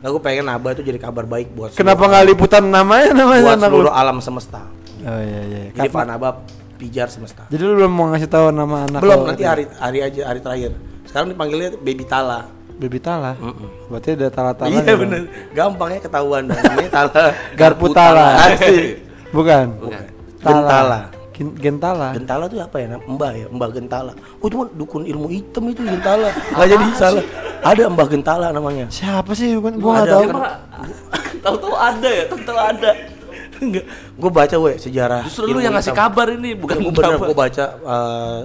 Nah, gue pengen Naba itu jadi kabar baik buat Kenapa nggak liputan namanya namanya buat seluruh alam semesta. Oh iya iya. Jadi Fanaba pijar semesta. Jadi lu belum mau ngasih tahu nama anak Belum nanti hari hari aja hari terakhir. Sekarang dipanggilnya Baby Tala. Baby Tala. Berarti ada Tala-Tala. iya bener. Gampangnya ketahuan dah. Namanya Tala. Garpu Tala. Asik. Bukan. Bukan. Gentala. Gen- Gentala. Gentala tuh apa ya? Mbah ya, Mbah Gentala. Oh itu mah dukun ilmu hitam itu Gentala. Nggak jadi salah. Ada Mbah Gentala namanya. Siapa sih? Bukan gua nggak Ada, tahu. Tahu-tahu ada ya, tahu-tahu ada. Enggak. Gue baca we sejarah. Justru lu yang ngasih kabar ini, bukan Gue bener gue baca eh,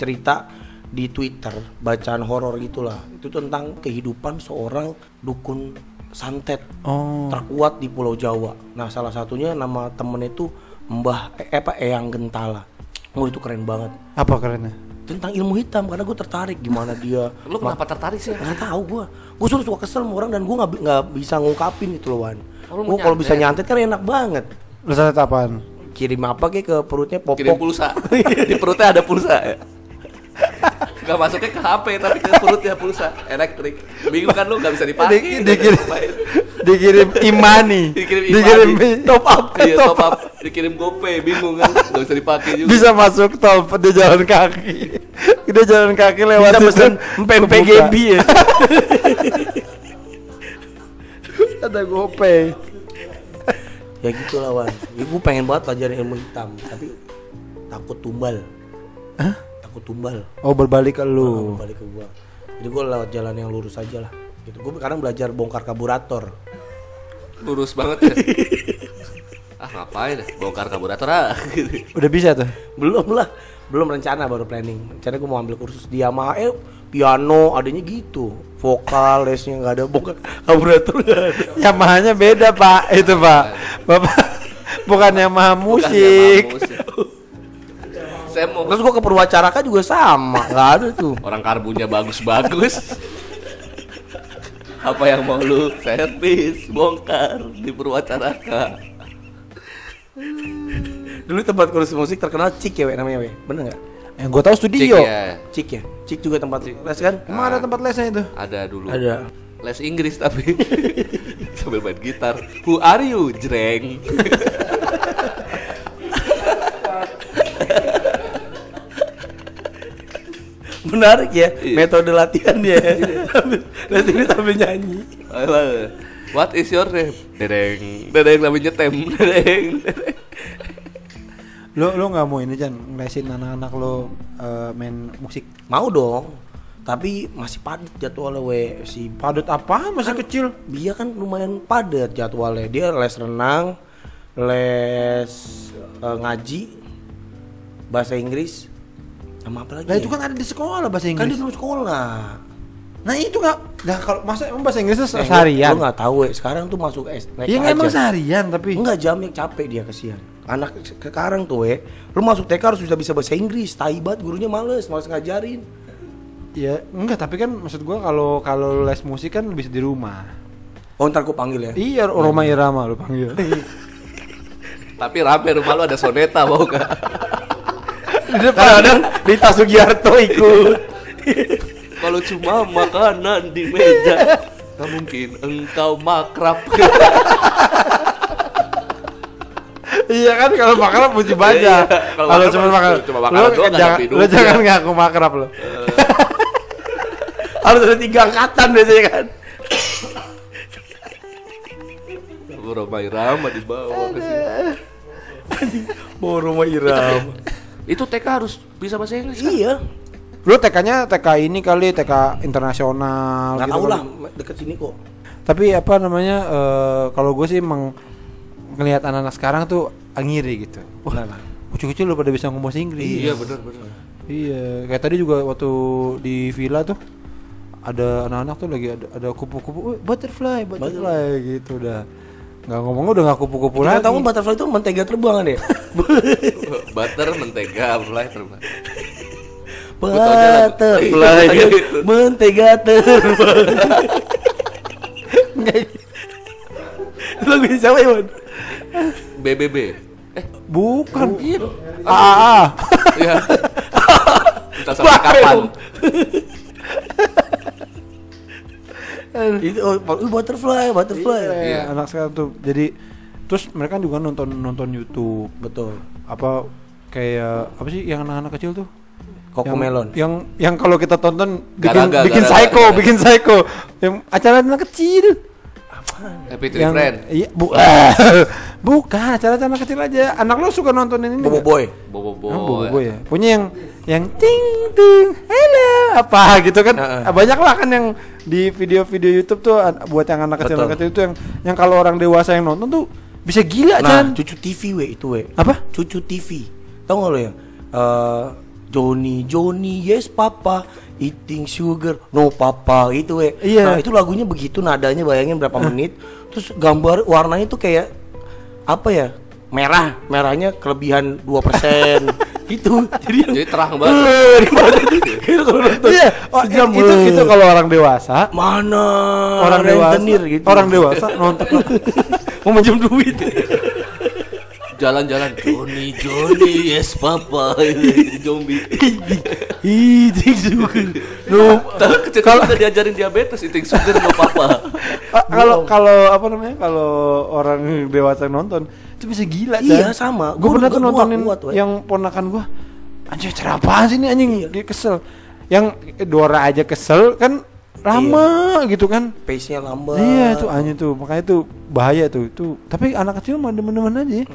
cerita di Twitter bacaan horor gitulah. Itu tentang kehidupan seorang dukun santet Oh. terkuat di Pulau Jawa. Nah salah satunya nama temennya itu Mbah eh, apa Eyang Gentala. Oh itu keren banget. Apa kerennya? Tentang ilmu hitam karena gue tertarik gimana dia. Lu kenapa tertarik sih? Nggak tahu gue. Gue suruh suka kesel sama orang dan gue nggak nggak bisa ngungkapin itu loh Wan. Oh, Gue kalau bisa nyantet? nyantet kan enak banget. Lu santet apaan? Kirim apa kayak ke perutnya popok. Kirim pulsa. Di perutnya ada pulsa ya. Gak masuknya ke HP tapi ke perutnya pulsa elektrik. Bingung kan lu gak bisa dipakai. Di- dikirim dikirim imani. dikirim dikirim imani. top up. Iya, top top up. Dikirim GoPay, bingung kan. Gak bisa dipakai juga. Bisa masuk tol dia jalan kaki. Dia jalan kaki lewat Bisa pesen empe GB ya. Ada GoPay. ya gitu lah Wan. Ya, gue pengen banget pelajarin ilmu hitam tapi takut tumbal. Takut tumbal. Oh berbalik ke Oh. lu. Balik ke gua. Jadi gue lewat jalan yang lurus aja lah. Gitu. Gue kadang belajar bongkar karburator. Lurus banget ya. ah ngapain ya? Bongkar karburator ah. Udah bisa tuh. Belum lah. Belum rencana baru planning. Rencana gue mau ambil kursus di Yamaha. Eh, piano adanya gitu. Vokal lesnya nggak ada bongkar karburator nggak ada. Yamahanya beda pak. Itu pak. Bapak bukan Yamaha Bukan musik. Yamaha musik. Saya mau Terus gue ke Purwacaraka juga sama. Nggak ada tuh. orang karbunya bagus-bagus. Apa yang mau lu servis, bongkar di Purwacaraka? Dulu tempat kursus musik terkenal Cik ya, we, namanya we. Bener nggak? Yang gue tahu Cik studio. ya, Cik ya. Cik juga tempat les kan? Emang ada tempat lesnya itu? ada dulu. Ada. Les Inggris tapi sambil main gitar. Who are you, jreng? Menarik ya Iya. metode latihan dia. Sambil- les ini sambil nyanyi. What is your name? Dedeng, dedeng namanya nyetem, dedeng. dedeng. Lo lo nggak mau ini Jan ngelesin anak-anak lo eh, main musik Mau dong. Tapi masih padat jadwalnya we si padat apa masih kecil dia kan lumayan padat jadwalnya. Dia les renang, les eh, ngaji, bahasa Inggris, sama apa lagi? Nah ya? itu kan ada di sekolah bahasa kan Inggris. di dalam sekolah. Nah itu nggak, nah kalau masa emang bahasa Inggrisnya Eh, seharian? Lu nggak tahu ya, sekarang tuh masuk S. naik Iya aja. emang seharian tapi. Enggak jamnya capek dia kesian. Anak se- sekarang tuh we, lu masuk TK harus bisa bisa bahasa Inggris. Tai banget gurunya males, males ngajarin. Ya enggak tapi kan maksud gua kalau kalau les musik kan bisa di rumah. Oh ntar gua panggil ya. Iya Roma Irama lu panggil. Tapi rame rumah lu ada soneta mau gak? Kadang-kadang di tas Sugiarto ikut. Kalau cuma makanan di meja, nggak mungkin engkau makrab. iya kan kalau makrab puji Iya, baja. kalau Kalau cuma makrab, cuma makrab lu jangan, ada lu jangan ngaku makrab lu. harus ada tiga angkatan biasanya kan. Aku Roma Irama di bawah ke sini. Bawa rumah Iram. Itu TK harus bisa bahasa Inggris kan? iya. Lu TK-nya TK ini kali TK internasional Nggak gitu tahu kali. lah deket sini kok. Tapi apa namanya eh, kalau gue sih emang ngelihat anak-anak sekarang tuh ngiri gitu. Wah, Kenapa? kecil-kecil udah pada bisa ngomong bahasa Inggris. Iya benar benar. Iya, kayak tadi juga waktu di villa tuh ada anak-anak tuh lagi ada ada kupu-kupu, "Wih, butterfly, butterfly gitu udah. Nggak ngomong udah nggak kupu-kupu Kita lagi. tahu butterfly itu mentega terbang kan ya? Butter, mentega, fly terbang. Butterfly, Iya, mentega terbang. Lagu ini siapa ya? BBB. Eh, Bukan. iya. Ah, ah. Iya. Entah sampai kapan. Itu oh, oh, butterfly, butterfly. Iya, anak sekarang tuh. Jadi terus mereka juga nonton nonton YouTube. Betul. Apa kayak apa sih yang anak-anak kecil tuh? Koko yang, melon. Yang yang kalau kita tonton bikin Garaga, bikin garaga. psycho, bikin psycho. Yang acara anak kecil. Happy Tree Friend. Iya, bu, bukan acara anak kecil aja. Anak lo suka nontonin ini? Bobo boy. Bobo Oh, Boy. Bobo ya. Punya yang yang ting ting hello apa gitu kan. Heeh. Banyak lah kan yang di video-video YouTube tuh buat yang anak kecil Betul. anak kecil itu yang yang kalau orang dewasa yang nonton tuh bisa gila Nah, kan. cucu TV we itu we. Apa? Cucu TV. Tahu nggak lo ya? Eh, Johnny, Johnny, yes papa, eating sugar, no papa gitu we. Iya. Nah itu lagunya begitu nadanya bayangin berapa menit. Terus gambar warnanya tuh kayak apa ya? Merah, merahnya kelebihan 2% gitu. Jadi yang Jadi terang banget. Eh, mana tuh? Gitu kalau nonton. Iya, oh, Sejam, itu eh. itu kalau orang dewasa, mana orang dewasa, gitu. orang dewasa nonton mau minjem duit. Jalan-jalan Johnny, Johnny, yes papa. Zombie. eating sugar, no kalau udah diajarin diabetes, eating sugar no papa. Kalau kalau apa namanya kalau orang dewasa yang nonton itu bisa gila Iya, sama. gue Gua pernah tuh gua nontonin we. yang ponakan gue anjir cara apaan sih ini anjing dia kesel yang Dora aja kesel kan lama gitu kan pace-nya lambat. iya tuh anjing tuh makanya tuh bahaya tuh itu tapi anak kecil mah demen-demen aja ya.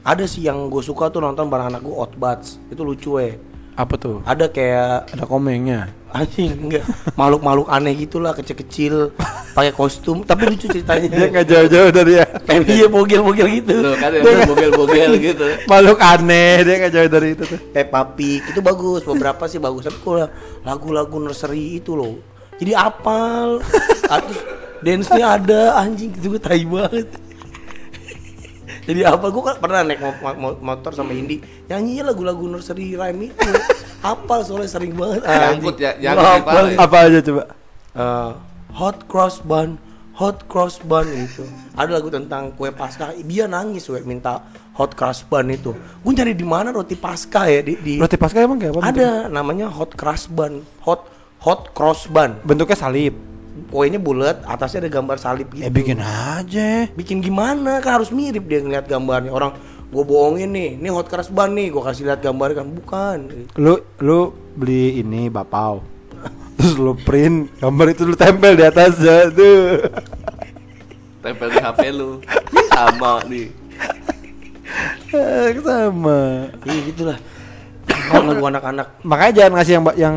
Ada sih yang gue suka tuh nonton bareng anak gue Outbats. Itu lucu we. apa tuh Ada kayak ada komengnya anjing enggak makhluk-makhluk aneh gitulah kecil-kecil pakai kostum tapi lucu ceritanya dia nggak jauh-jauh dari ya Iya bogel-bogel gitu. Loh kan ya bogel-bogel gitu. makhluk aneh dia nggak jauh dari itu tuh Peppa Pig itu bagus, beberapa sih bagus. Tapi kalau lagu-lagu nursery itu loh, jadi apal. Terus dance-nya ada anjing itu gue tai banget. Jadi apa? Gue kan pernah naik mo- mo- motor sama Indi nyanyinya lagu-lagu nursery rhyme itu. Apal soalnya sering banget. Nyangkut ya, nyangkut ya. apa aja coba Eh, hot cross bun, hot cross bun itu. Ada lagu tentang kue pasca. Dia nangis we minta hot cross bun itu. Gue cari di mana roti pasca ya di, di roti pasca emang kayak apa bentuknya? ada namanya hot cross bun, hot hot cross bun. bentuknya salib Kuenya bulat, atasnya ada gambar salib gitu. ya bikin aja Bikin gimana? Kan harus mirip dia ngeliat gambarnya. Orang gue bohongin nih, ini hot cross bun nih, gue kasih lihat gambarnya kan bukan. lu lu beli ini bapau terus lu print gambar itu lu tempel di atasnya tuh Tempel di HP lu. Sama nih. Eh, sama Iya gitulah. lagu anak-anak makanya jangan ngasih yang yang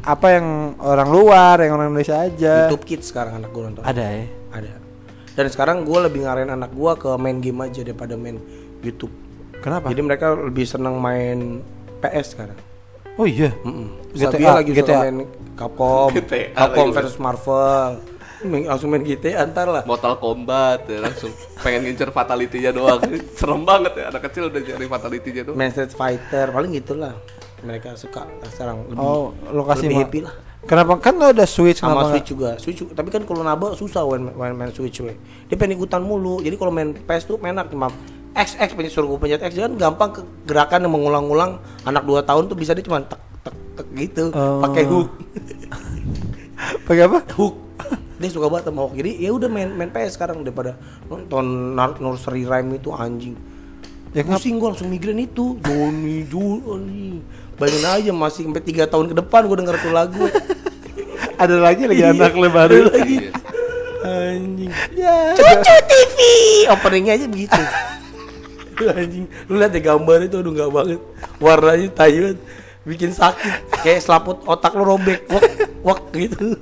apa yang orang luar yang orang Indonesia aja YouTube Kids sekarang anak gue nonton. ada ya Ada. Dan sekarang gue lebih ngarahin anak gue ke main game aja daripada main YouTube. Kenapa? Jadi mereka lebih senang main PS sekarang. Oh iya. Mm-mm. GTA, Sabia lagi suka GTA. main Capcom, GTA Capcom versus Marvel. Main- langsung main GTA antar lah. Mortal Kombat ya, langsung pengen ngincer fatality-nya doang. Serem banget ya anak kecil udah cari fatality-nya doang. Main Street Fighter paling gitulah. Mereka suka sekarang lebih Oh, lokasi lebih happy lah. Kenapa kan lo ada Switch Sama kenapa Switch juga. Switch. Tapi kan kalau naba susah main, main, main Switch we. Dia pengen ikutan mulu. Jadi kalau main PS tuh enak cuma X X pencet suruh gue pencet X kan gampang ke gerakan yang mengulang-ulang anak 2 tahun tuh bisa dia cuma tek tek tek gitu Oh. pakai hook Pakai apa? hook dia suka banget sama hook jadi ya udah main main PS sekarang daripada nonton nursery rhyme itu anjing Ya pusing gue langsung migrain itu Joni Joni bayangin aja masih sampai tiga tahun ke depan gue denger tuh lagu. Ada lagi lagi anak lo baru. Lagi. Iya. anjing. Cucu TV openingnya aja begitu. Anjing. Lu lihat deh gambar itu aduh nggak banget. Warnanya banget. Bikin sakit. Kayak selaput otak lu robek. Wak wak gitu.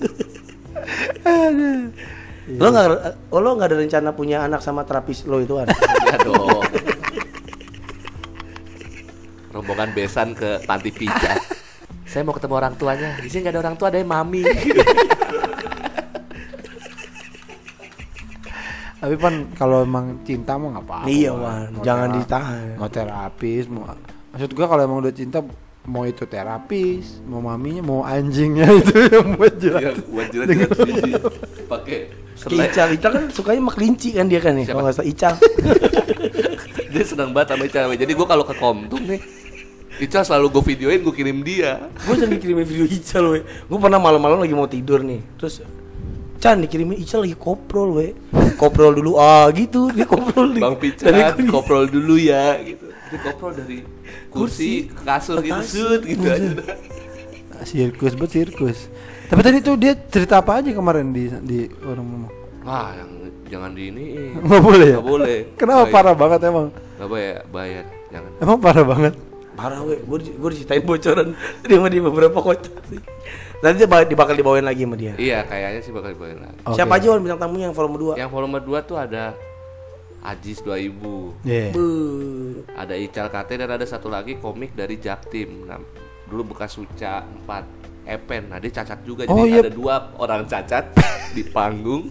Lo nggak oh, lo nggak ada rencana punya anak sama terapis lo itu kan Ya dong. Rombongan besan ke panti pijat. Saya mau ketemu orang tuanya. Di sini nggak ada orang tua, ada yang mami. Tapi pan kalau emang cinta mah nggak apa-apa. Iya. Mau Jangan tera- ditahan. Mau terapis, mau maksud gua kalau emang udah cinta mau itu terapis, mau maminya, mau anjingnya itu yang buat jelas. buat jilat-jilat biji. Pakai. Ical Ical kan sukanya sama kelinci kan dia kan nih Siapa? kalau nggak salah Ical Dia senang banget sama Ica. Jadi gua kalau ke Komtung nih, Ica selalu gue videoin, gue kirim dia. gue sering dikirimin video Ical we gue pernah malam-malam lagi mau tidur nih terus Chan dikirimin Ical lagi koprol we koprol dulu ah gitu dia koprol di- Bang Pican, koprol dulu ya gitu. Jadi koprol dari kursi, ke kasur gitu, sut gitu aja. Sirkus buat sirkus. Tapi tadi tuh dia cerita apa aja kemarin di di orang ngomong. Wah, yang jangan di ini. Nggak boleh ya? Nggak boleh. Kenapa Bayar. parah banget emang? Nggak bayar, bayar. Jangan. Emang parah banget. Parah we gue gue diceritain bocoran terima di beberapa kocak sih nanti dia bakal, bakal dibawain lagi sama dia Iya, kayaknya sih bakal dibawain lagi. Oke. siapa aja Wan bintang tamunya yang volume 2 Yang volume 2 tuh ada Ajis 2000, Iya. Buh. ada Ical KT dan ada satu lagi komik dari Jaktim. Nah, dulu bekas Suca 4 Epen. Nah, dia cacat juga. Jadi Oh, iya. ada dua orang cacat di panggung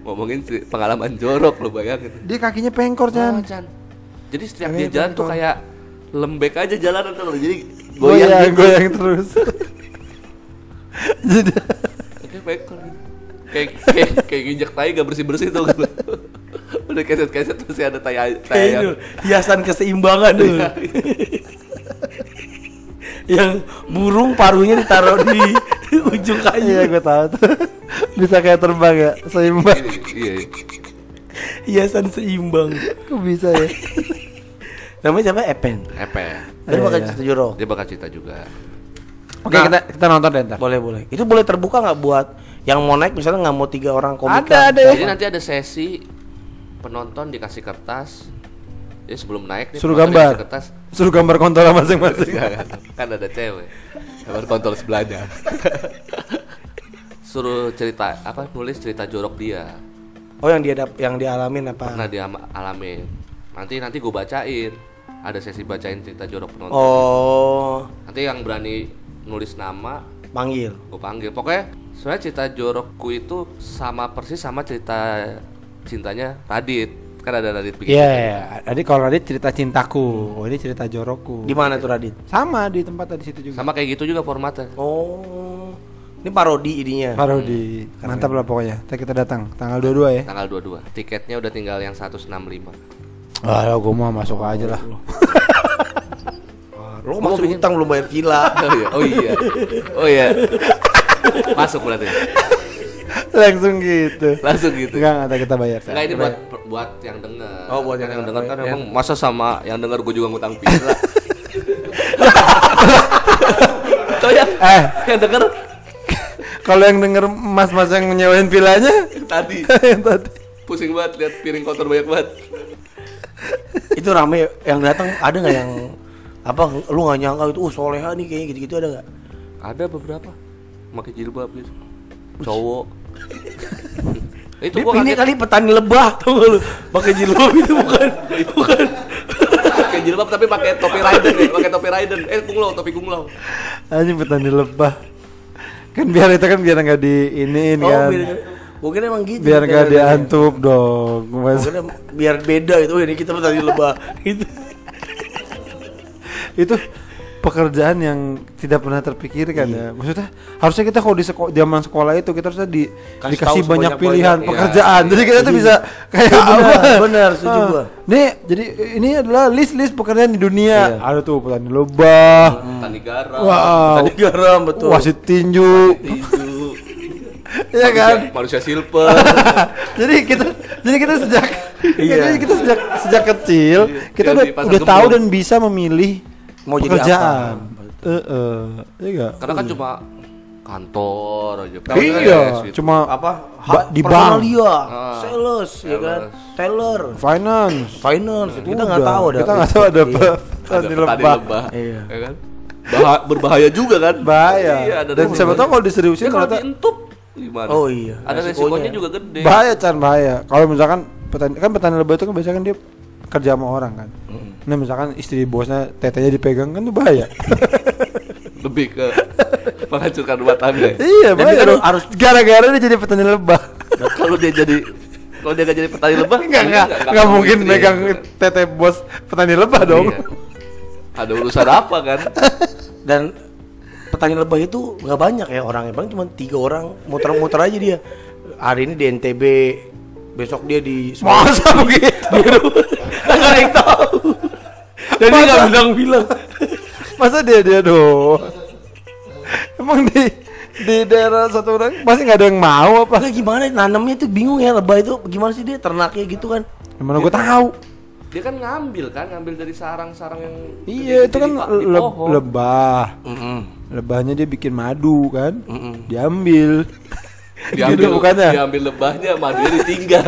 ngomongin pengalaman jorok lo bayangin. Dia kakinya pengkor Oh, Chan. Chan. Jadi setiap Kayak dia jalan tuh pengkor. kayak lembek aja jalanan tuh. Jadi Goyang, goyang gitu. goyang terus. Jadi Kayak pekor. Kayak kayak kayak nginjek tai gak bersih-bersih tuh kan. Udah keset-keset masih ada tai tai hiasan keseimbangan dulu yang burung paruhnya ditaruh di ujung kayu iya gue tahu tuh. Bisa kayak terbang ya, seimbang. Iya, iya. hiasan seimbang Kok bisa ya? Namanya siapa Epen Epen. Dia Iya, bakal iya. cerita jorok Dia bakal cerita juga. Oke, Nah. kita kita nonton deh ntar. boleh boleh itu boleh terbuka nggak buat yang mau naik misalnya nggak mau tiga orang komika Ada, ada. Jadi nanti ada sesi penonton dikasih kertas. Jadi sebelum naik nih Suruh gambar. kertas. Suruh gambar kontol masing-masing. Kan ada cewek. Gambar kontol sebelahnya. Suruh cerita apa nulis cerita jorok dia. oh yang dia dap- yang dialamin apa Pernah dia alamin. Nanti nanti gue bacain. Ada sesi bacain cerita jorok penonton. oh Nanti yang berani nulis nama panggil gue panggil pokoknya soalnya cerita jorokku itu sama persis sama cerita cintanya Radit kan ada Radit bikin Iya, iya. Tadi kalau Radit cerita cintaku, oh ini cerita jorokku. di mana tuh Radit Sama di tempat tadi situ juga. sama kayak gitu juga formatnya oh ini parodi ininya Parodi. Mantap lah pokoknya. Kita datang tanggal 22 ya. tanggal 22 tiketnya udah tinggal yang 165 Ah, gue mau masuk aja lah. Lo masuk utang belum bayar villa oh iya oh iya oh iya masuk berarti Langsung gitu. langsung gitu Enggak, enggak kita bayar. Enggak ini buat buat yang denger. Oh, buat Kan yang denger kan denger. emang masa sama yang denger gue juga ngutang pizza. Tuh ya, Eh, yang denger kalau yang denger mas-mas yang nyewain villanya tadi yang tadi. pusing banget lihat piring kotor banyak banget. Itu rame yang datang ada nggak yang apa lu nggak nyangka itu oh soleha nih kayaknya gitu-gitu ada nggak Ada beberapa pakai jilbab gitu. Cowok. Itu Dia gua ini kali petani lebah tau gak lu? Pakai jilbab itu bukan. bukan. pakai jilbab tapi pakai topi Raiden ya, pakai topi Raiden. Eh kunglau, topi kunglau. Anjing petani lebah. Kan biar itu kan biar nggak di iniin Oh, kan. biar, mungkin emang gitu. Biar nggak Bener-bener. diantup dong. Mas. Mungkin biar beda itu. Ini kita petani lebah. Gitu. itu pekerjaan yang tidak pernah terpikirkan ya. Maksudnya harusnya kita kalau di sekolah zaman sekolah itu kita harusnya di, Kasih dikasih banyak pilihan iya. pekerjaan. Jadi kita tuh bisa kayak Iya, apa? benar, benar, setuju Ah. gua. Nih, jadi ini adalah list-list pekerjaan di dunia. Iya. Ada tuh petani lebah. Tani garam. Wow. Tadi garam betul. Wasit tinju. Tinju. Iya kan? Manusia silver. jadi kita jadi kita sejak Iya. jadi kita sejak sejak kecil kita Yang udah di udah tahu dan bisa memilih Mau jadi pekerjaan. apa. Heeh. Iya nggak? Karena kan cuma kantor aja. Iya, gitu. cuma apa? Ba- di bank. dia, Ah, sales, ya kan, teller, finance. finance. itu kita nggak Udah, tahu ada. Kita nggak tahu ada Iya. petani petani lebah. Iya. Ya kan? Baha- berbahaya juga kan? Bahaya. Iya, ada Dan siapa tahu kalau Ya diseriusin kalau ternyata dientup gimana? Oh iya, Ada resikonya. resikonya juga gede. bahaya Chan bahaya. Kalau misalkan petani kan petani lebah itu kan biasanya kan dia kerja sama orang kan. Nah misalkan istri bosnya tetenya dipegang kan itu bahaya. Lebih ke menghancurkan rumah tangga. ya. iya Dan bahaya. kan harus- gara-gara dia jadi petani lebah. Nah, kalau dia jadi kalau dia gak jadi petani lebah, Enggak enggak nggak enggak mungkin istri. megang tete bos petani lebah dong. Iya. Ada urusan apa kan? Dan petani lebah itu nggak banyak ya orangnya, paling cuma tiga orang muter-muter aja dia. Hari ini di NTB, besok dia di Masa begitu? Nggak ada yang tahu. Dan dia nggak bilang-bilang. Masa dia dia doang? Emang di di daerah satu orang pasti nggak ada yang mau apa? Apa gimana nanamnya tuh bingung ya lebah itu gimana sih dia ternaknya gitu kan? Gimana gue tahu? Dia kan ngambil kan, ngambil dari sarang-sarang yang Iya itu kan le- lebah. Mm-mm. Lebahnya dia bikin madu kan? Mm-mm. Diambil. diambil Gitu bukannya? diambil lebahnya, madunya ditinggal.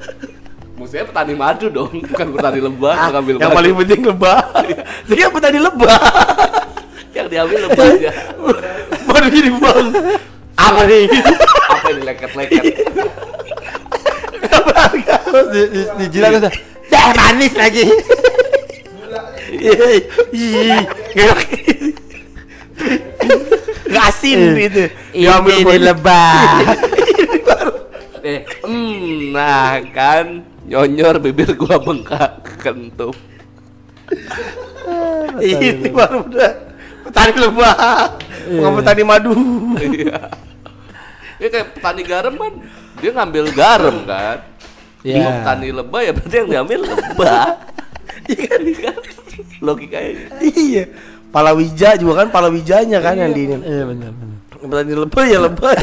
Maksudnya petani madu dong, bukan petani lebah yang ngambil Ah, yang madu. paling penting lebah. Kan petani lebah. yang diambil lebahnya. Baru jadi bang. Apa nih? Apa yang dileket-leket? Terus di, di, dijilat terus dah, "Dah, manis lagi. Iya, iya. Nggak Nggak asin gitu. Diambil Ini lebah. Eh, hmm, nah kan nyonyor bibir gua bengkak kentup. Ini baru udah petani lebah. Bukan petani madu. Iya. Ya kayak petani garam kan dia ngambil garam kan. Iya. Kalau petani lebah ya berarti yang diambil lebah. Iya kan, iya kan? Logikanya. Iya. Palawija juga kan palawijanya kan yang di ini. Iya benar benar. Petani lebah ya lebah.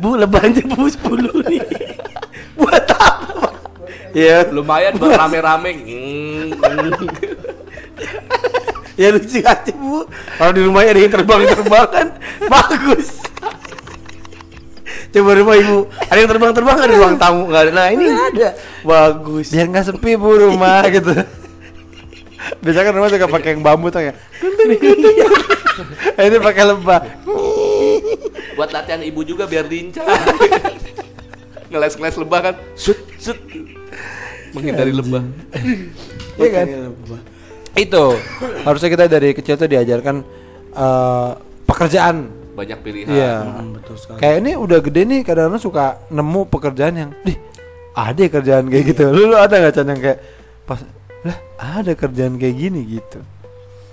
bu lebahnya bu 10 nih. Buat apa? Ya, Lumayan buat rame-rame. Ya lucu aja bu. Kalau di rumahnya ada yang terbang-terbang kan bagus. Coba rumah ibu ada yang terbang-terbang ada di ruang tamu nggak ada. Nah ini nggak ada. Bagus. Biar nggak sepi bu rumah gitu. Biasanya kan rumah suka pakai yang bambu tuh ya. Ini pakai lebah. buat latihan ibu juga biar lincah. Ngeles-ngeles lebah kan. Sut, sut. Menghindari lebah. Iya kan? Itu harusnya kita dari kecil tuh diajarkan eh, pekerjaan. Banyak pilihan. Iya. Hmm, betul sekali. Kayak ini udah gede nih kadang-kadang suka nemu pekerjaan yang, dih ada ya kerjaan kayak gitu. Lu, lu ada nggak Chan yang kayak pas lah ada kerjaan kayak gini gitu.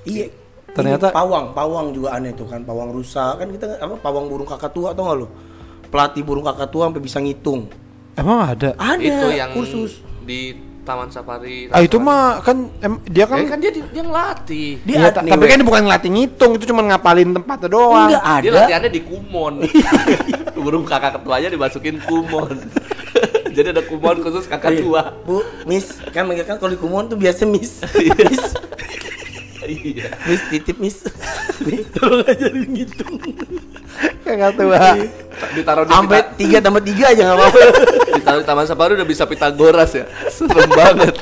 Iya. Ternyata- Ini pawang, pawang juga aneh tuh kan, pawang rusa kan kita apa pawang burung kakak tua tau gak lu? Pelatih burung kakak tua sampai bisa ngitung. Emang ada? Ada Itu yang kursus. di Taman Safari. Ah itu mah kan em, dia kan, Eh, kan dia dia ngelatih. Dia Iya, ada ta- tapi kan dia bukan ngelatih ngitung, itu cuma ngapalin tempatnya doang. enggak Dia ada. latihannya di kumon. Burung kakak ketuanya dimasukin kumon. Jadi ada kumon khusus kakak Iya. tua. Bu, Miss, kan mereka kan kalau di kumon tuh biasa Miss. miss, Iya. Miss titip Miss. Nih, tolong ajarin ngitung. Kakak tua. Ditaruh di Sampai pita- tiga tambah tiga aja nggak apa-apa. ditaruh di Taman Safari udah bisa Pitagoras ya. Serem banget.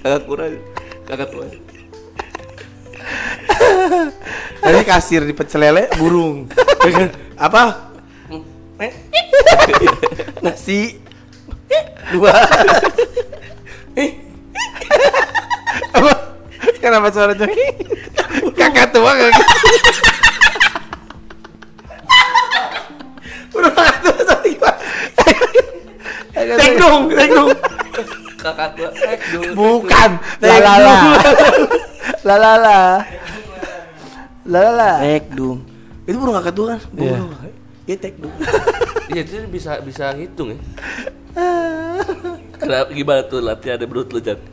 Kakak kurang. Kakak tua. Tadi kasir di pecel lele burung. Ya? Apa? Eh. Nasi. Dua. Eh. Apa? Kenapa suaranya kakak tua gak Udah sorry gimana? Tek dong, tek dong. Kakak tua, dulu. Bukan. La la la. La la la. La la la. Tek dong. Itu burung kakak tuh kan? Iya. Burung. Iya tek dong. Iya, itu bisa bisa ngitung ya. Kenapa gimana tuh latihan menurut lu, Jan?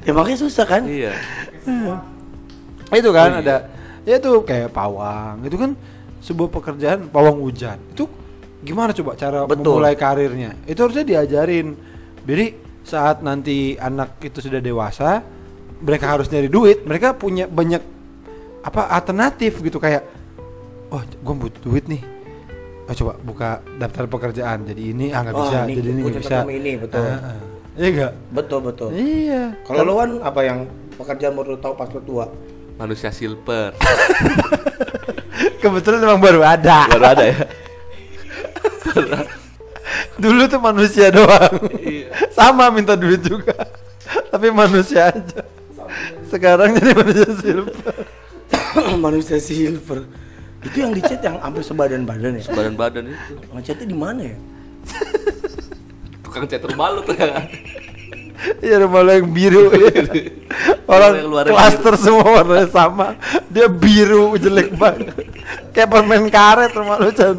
Ya makanya susah kan? Iya. Itu kan ada ya itu kayak pawang. Itu kan sebuah pekerjaan pawang hujan. Itu gimana coba cara Betul. memulai karirnya? Itu harusnya diajarin. Jadi saat nanti anak itu sudah dewasa, mereka harus nyari duit, mereka punya banyak apa alternatif gitu kayak oh gue butuh duit nih oh coba buka daftar pekerjaan jadi ini ah nggak Oh, bisa ini jadi ini nggak bisa ini, betul. Ah, ah. iya enggak Betul betul. iya Kalau lu kan apa yang pekerjaan menurut lu tahu pas lu tua? Manusia silver. kebetulan emang baru ada Baru ada ya. dulu tuh manusia doang Iya. sama minta duit juga tapi manusia aja sekarang jadi manusia silver Manusia silver. Itu yang dicat yang hampir sebadan-badan ya. Badan-badan itu. Ngecatnya di mana ya? Tukang cat rumah lu tuh ya. Iya rumah lo yang biru Orang klaster semua warnanya sama Dia biru jelek banget Kayak permen karet rumah lo Chan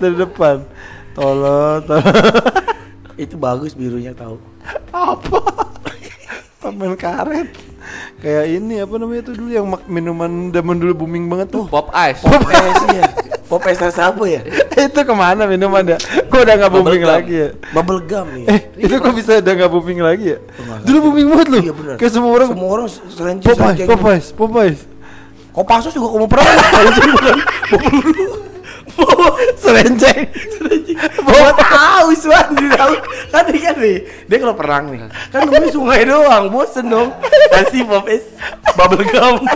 Dari depan Tolong tolong Itu bagus birunya tahu. Apa? permen karet Kayak ini apa namanya tuh dulu yang minuman zaman dulu booming banget tuh Pop ice. Pop es ya. Pop es rasa apa ya? Itu ke mana minuman ya? Kok udah gak booming Bubble gum. lagi ya? Bubble gum ya. Eh, itu kok bisa udah gak booming lagi ya? nggak Dulu booming banget loh. Iya benar. Kayak semua orang semua orang serenci Popeyes, Popeyes, Popeyes. Kopassus juga kamu pernah Serenceng. Bawa tahu Iswan di tahu kan dia kan nih dia kalau perang nih kan nemuin sungai doang bosen dong kasih pop es bubble gum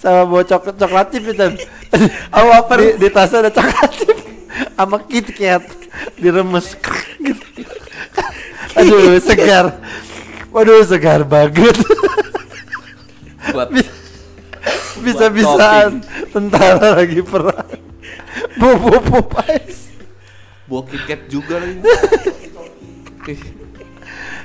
Sama bawa coklat coklat chip itu. Apa apa di, di tasnya ada coklat chip sama KitKat diremes gitu. Aduh, segar. Waduh, segar banget. Buat Bisa-bisaan tentara lagi perang. Bobo Popeyes. bawa KitKat juga lagi.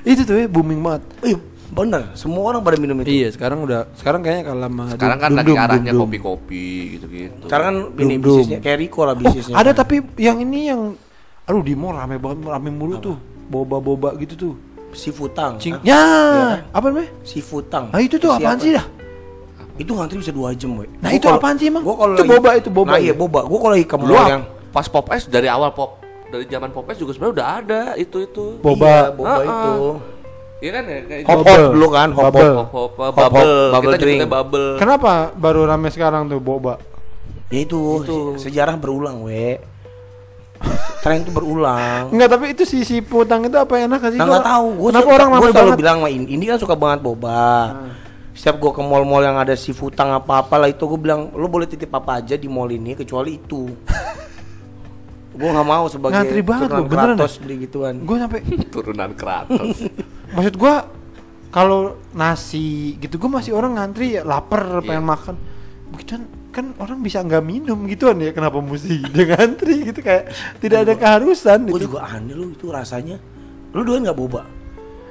Itu tuh ya booming banget. Ih, bener semua orang pada minum itu Iya, sekarang udah sekarang kayaknya kalau sama Sekarang kan lagi arahnya kopi-kopi gitu-gitu. sekarang kan ini bisnisnya kayak Rico lah Oh, bisnisnya ada tapi yang ini yang aduh di mall rame banget rame mulu tuh. Boba-boba gitu tuh. si Futang Cing. Ah, Ya, Iya. apa namanya? si Futang Ah itu tuh Siapa? apaan sih dah? Itu ngantri bisa dua jam boy Nah, Gua itu kalau- apaan sih, emang? gua kalau Itu lagi- boba, itu boba nah iya ya? boba gua kalau lagi ke mall yang pas Pop Ice dari awal Pop dari zaman Pop Ice juga sebenarnya udah ada itu itu. Boba. iya, boba ah. itu Iya kan ya kayak hop Bubble. hop dulu kan hop Bubble. hop Hop, hop, bubble. bubble Kita bubble. Kenapa baru rame sekarang tuh boba? ya itu, se- sejarah berulang we tren itu berulang Enggak, tapi itu si si putang itu apa enak sih? Nah Gua- nggak tahu, gue Kenapa orang rame selalu banget? bilang sama ini, ini kan suka banget boba. Setiap gue ke mall-mall yang ada si futang apa-apa lah itu gue bilang lo boleh titip apa aja di mall ini kecuali itu. gue nggak mau sebagai Ngantri banget turunan lo, beneran Kratos dah? beli gituan. Gue sampai Turunan Kratos. maksud gua kalau nasi gitu gua masih orang ngantri ya lapar pengen makan. Begitu kan orang bisa nggak minum gituan ya kenapa mesti dia ngantri gitu kayak tidak ada keharusan Gue gitu. juga aneh lo itu rasanya. Lo doyan nggak boba?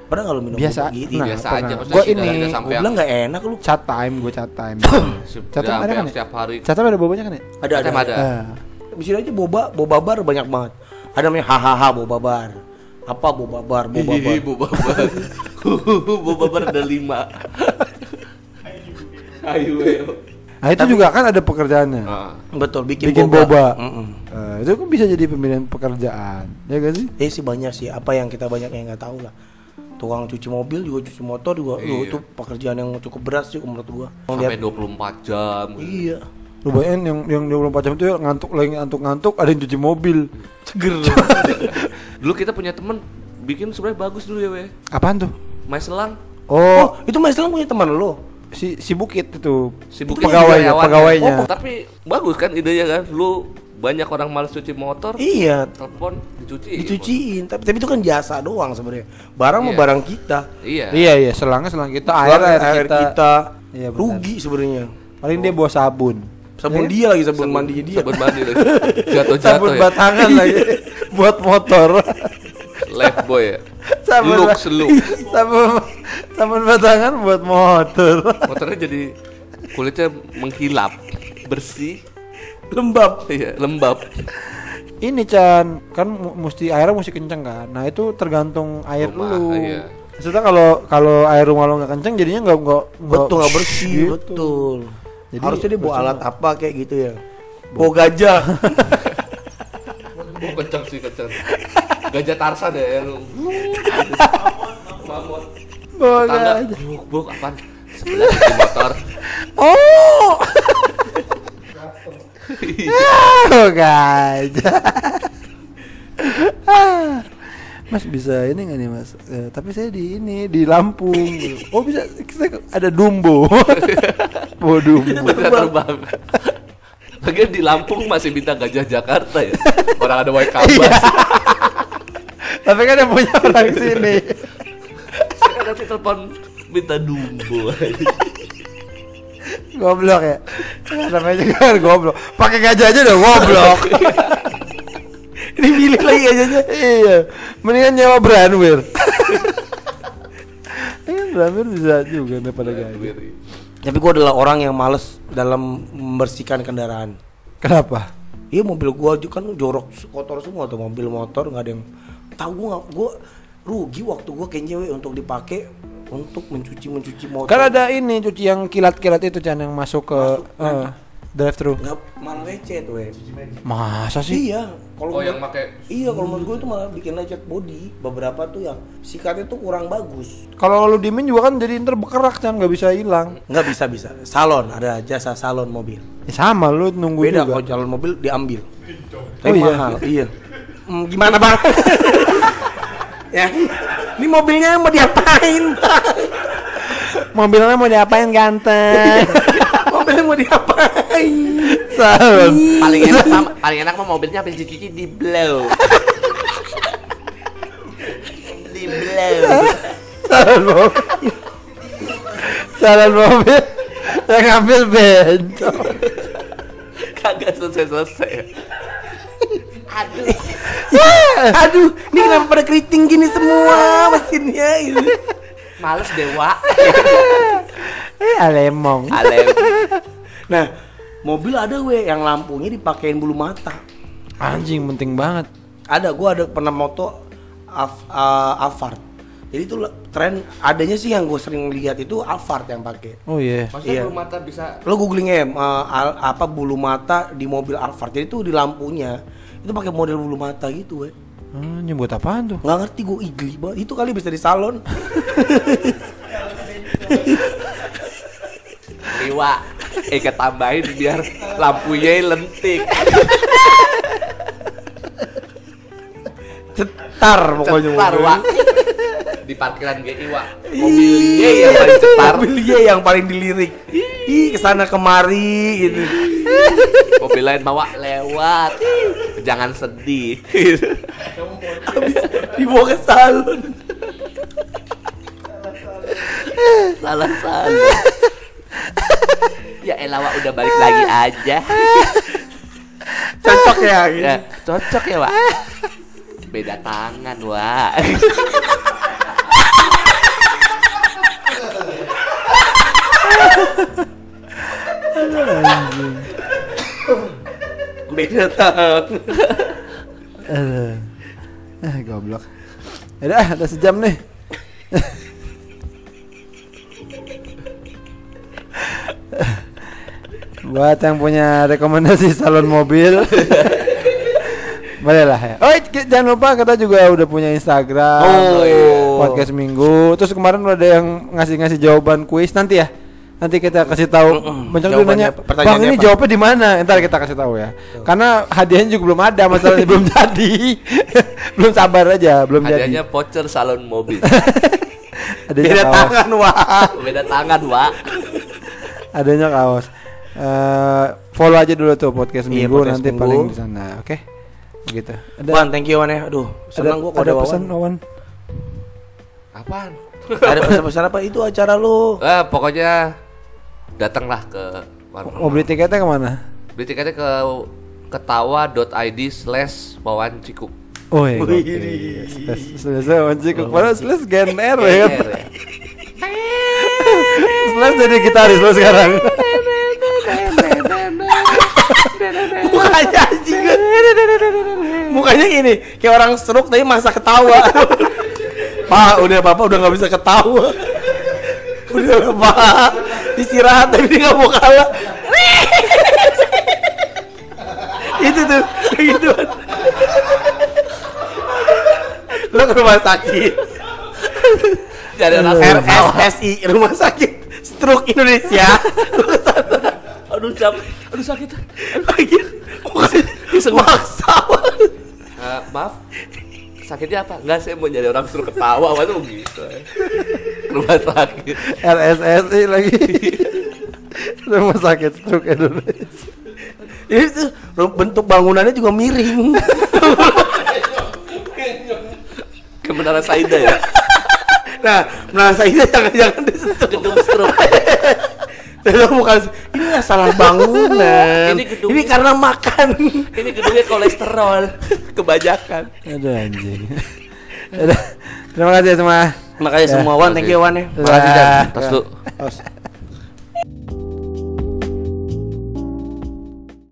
Pernah nggak lo minum Biasa. boba gitu? Nah, Biasa pernah. aja maksudnya Gua tidak ini- gue bilang nggak enak lu. Chat time, gue chat time. Chat time ada kan ya? setiap hari. Chat time ada bobanya kan ya? Ada ada. Ada, ada. Di sini aja boba, boba bar banyak banget. Ada namanya hahaha boba bar. Apa boba bar, boba bar. Boba bar. boba bar ada lima. Ayo, ayo. Nah itu juga kan ada pekerjaannya. Ah. Betul, bikin, Bikin boba. Mm-mm. Eh, itu kan bisa jadi pemilihan pekerjaan, ya gak sih? Eh sih banyak sih apa yang kita banyak yang nggak tahu lah. Tukang cuci mobil juga cuci motor juga, Iya. itu pekerjaan yang cukup berat sih menurut gua. Sampai Lihat- 24 jam. Iya. Lu bayangin yang yang 24 jam itu ya ngantuk lagi ngantuk-ngantuk ada yang cuci mobil. Seger. Dulu kita punya temen bikin sebenarnya bagus dulu ya, weh. Apaan tuh? Main selang. Oh, oh, itu Mas Islam punya teman lo. si si Bukit itu Si Bukit pegawainya pegawainya Oh, tapi bagus kan idenya kan. Lu banyak orang malas cuci motor, Iya, telepon dicuci. dicuciin. Tapi tapi itu kan jasa doang sebenarnya. Barang mah Iya. barang kita. Iya. iya iya selangnya selang kita air Air, kita, kita, Iya, benar. rugi sebenarnya. paling dia bawa sabun Sabun dia lagi sabun, mandinya dia. Sabun mandi lagi. Jatuh-jatuh sabun ya. batangan lagi buat motor Life boy ya. sabun seluk. sabun sabun batangan buat motor Motornya jadi kulitnya mengkilap, bersih, Lembab. iya, lembab. ini Chan kan mesti airnya mesti kenceng kan nah itu tergantung air Rumah, lu iya. maksudnya kalau kalau air rumah lo nggak kenceng jadinya nggak nggak Betul nggak bersih, gitu. betul. Jadi, Harusnya dia bawa alat apa kayak gitu ya. Bawa gajah. Oh, kenceng sih kenceng. Gajah Tarsan ya lu. Bawa gajah. Buk, buk, apaan? Sebelah motor. oh oh gajah Ah. Mas bisa ini nggak nih mas? Eh, tapi saya di ini di Lampung. Oh bisa kita ada Dumbo. oh Dumbo. Terbang. Lagian di Lampung masih minta gajah Jakarta ya. Orang ada white kabas. Iya. tapi kan yang punya orang sini. Saya nanti telepon minta dumbo. Goblok ya. Namanya juga kan goblok. Pakai gajah aja udah goblok. Ini pilih lagi gajahnya. iya. Mendingan nyewa Branwir. Iya, Branwir bisa juga daripada gajah. Tapi gua adalah orang yang males dalam membersihkan kendaraan. Kenapa? Iya mobil gua juga kan jorok kotor semua tuh mobil motor nggak ada yang tahu gua nggak- gua rugi waktu gua kayak cewek untuk dipakai untuk mencuci mencuci motor. Kan ada ini cuci yang kilat-kilat itu Chan yang masuk ke Masuk, eh, drive thru. nggak malah lecet weh. Masa sih? Iya, kalau Oh yang pakai Iya, kalau menurut gue itu malah bikin lecet body. Beberapa tuh yang sikatnya tuh kurang bagus. Kalau lu diemin juga kan jadi ntar bekerak Chan nggak bisa hilang. Nggak bisa bisa. Salon ada jasa salon mobil. Ya sama lu nunggu Beda juga. kalau salon mobil diambil. Oh, Tapi iya. mahal. Iya. Hmm, gimana bang? ya, ini mobilnya mau diapain? Mobilnya mau diapain ganteng? mobilnya mau diapain? Salon. paling enak mah- paling enak mah mobilnya habis dicuci di blow. di blow. Mobil. Salon mobil yang ngambil bencong. Kagak selesai-selesai. Aduh. Aduh, ini kenapa pada keriting gini semua mesinnya? Gitu. Males dewa. Eh, alemong. Alem. Nah, mobil ada weh yang lampunya dipakein bulu mata. Anjing penting banget. Ada, gua ada pernah moto Av, uh, Alphard. Jadi itu tren adanya sih yang gue sering lihat itu Alphard yang pakai. Oh iya. Masa Iya. belum mata bisa Lo googling ya uh, al- apa bulu mata di mobil Alphard. Jadi itu di lampunya itu pakai model bulu mata gitu, weh. Hmm, nyebut apaan tuh? Nggak ngerti gue igli banget. Itu kali bisa di salon. Dewa. Eh ketambahin biar lampunya lentik. Cetar pokoknya Cetar. Di parkiran GI, Wak. Mobilnya yang paling cetar. Mobilnya yang paling dilirik. Ih, ke sana kemari gitu. Mobil lain bawa lewat. Jangan sedih. Dibawa ke salon. salah salah. ya elah Wak udah balik lagi aja. Cocok ya gitu. Ya, cocok ya, Wak. Beda tangan, Wak. Beda tangan. Aduh. Eh, goblok. Udah, ada sejam nih. Buat yang punya rekomendasi salon mobil Boleh lah ya Oh jangan lupa kita juga udah punya Instagram Oh, iya. Podcast minggu Terus kemarin udah ada yang ngasih-ngasih jawaban kuis Nanti ya Nanti kita kasih tahu Banyak Jawabannya nanya? Bang ini apa?" jawabnya di mana Ntar kita kasih tahu ya Karena hadiahnya juga belum ada Masalahnya belum jadi Belum sabar aja Belum Hadiahnya jadi voucher salon mobil. Hadiahnya Beda kaos. tangan, wah. Beda tangan, Wak. adanya kaos. Eh, follow aja dulu tuh podcast Iya, minggu podcast nanti Minggu. paling di sana. Oke. Begitu. Ada Wan, thank you Wan ya. Aduh, ada, senang gua kalau ada pesan. Wawan. Apaan? ada pesan-pesan apa itu acara lu? Eh, pokoknya datanglah ke warung. Mau beli tiketnya ke mana? Beli tiketnya ke ketawa.id slash wawan cikuk. Oh iya. Slash Wawan Cikuk. Padahal slash Gen R ya kan. Slash jadi gitaris lo sekarang. Mukanya anjing. Mukanya gini, kayak orang stroke tapi masa ketawa. Pak, udah Bapak udah nggak bisa ketawa. Udah Pak, istirahat tapi dia nggak mau kalah. itu tuh, kayak gitu. Lo ke rumah sakit, Jadi anak RSSI, Rumah Sakit Stroke Indonesia. Aduh capek, aduh sakit. Lagi, mukanya maksa. Eh, maaf, sakitnya apa? Enggak, saya mau nyari orang suruh ketawa, apa tuh gitu. Rumah sakit. RSSI lagi. Rumah sakit stroke Indonesia. Ini tuh ru- bentuk bangunannya juga miring. Ke Menara Saida ya. nah, merasa ini jangan-jangan disentuh. Gedung stroke. Dan bukan ini nggak salah bangunan. Ini gedung- Ini karena makan. Ini gedungnya kolesterol kebanyakan. Aduh anjing. Terima kasih ya semua. Makanya Ya, semua Wan, thank you Wan ya. Makasih, Dan. Dah. Tas lu. Tos.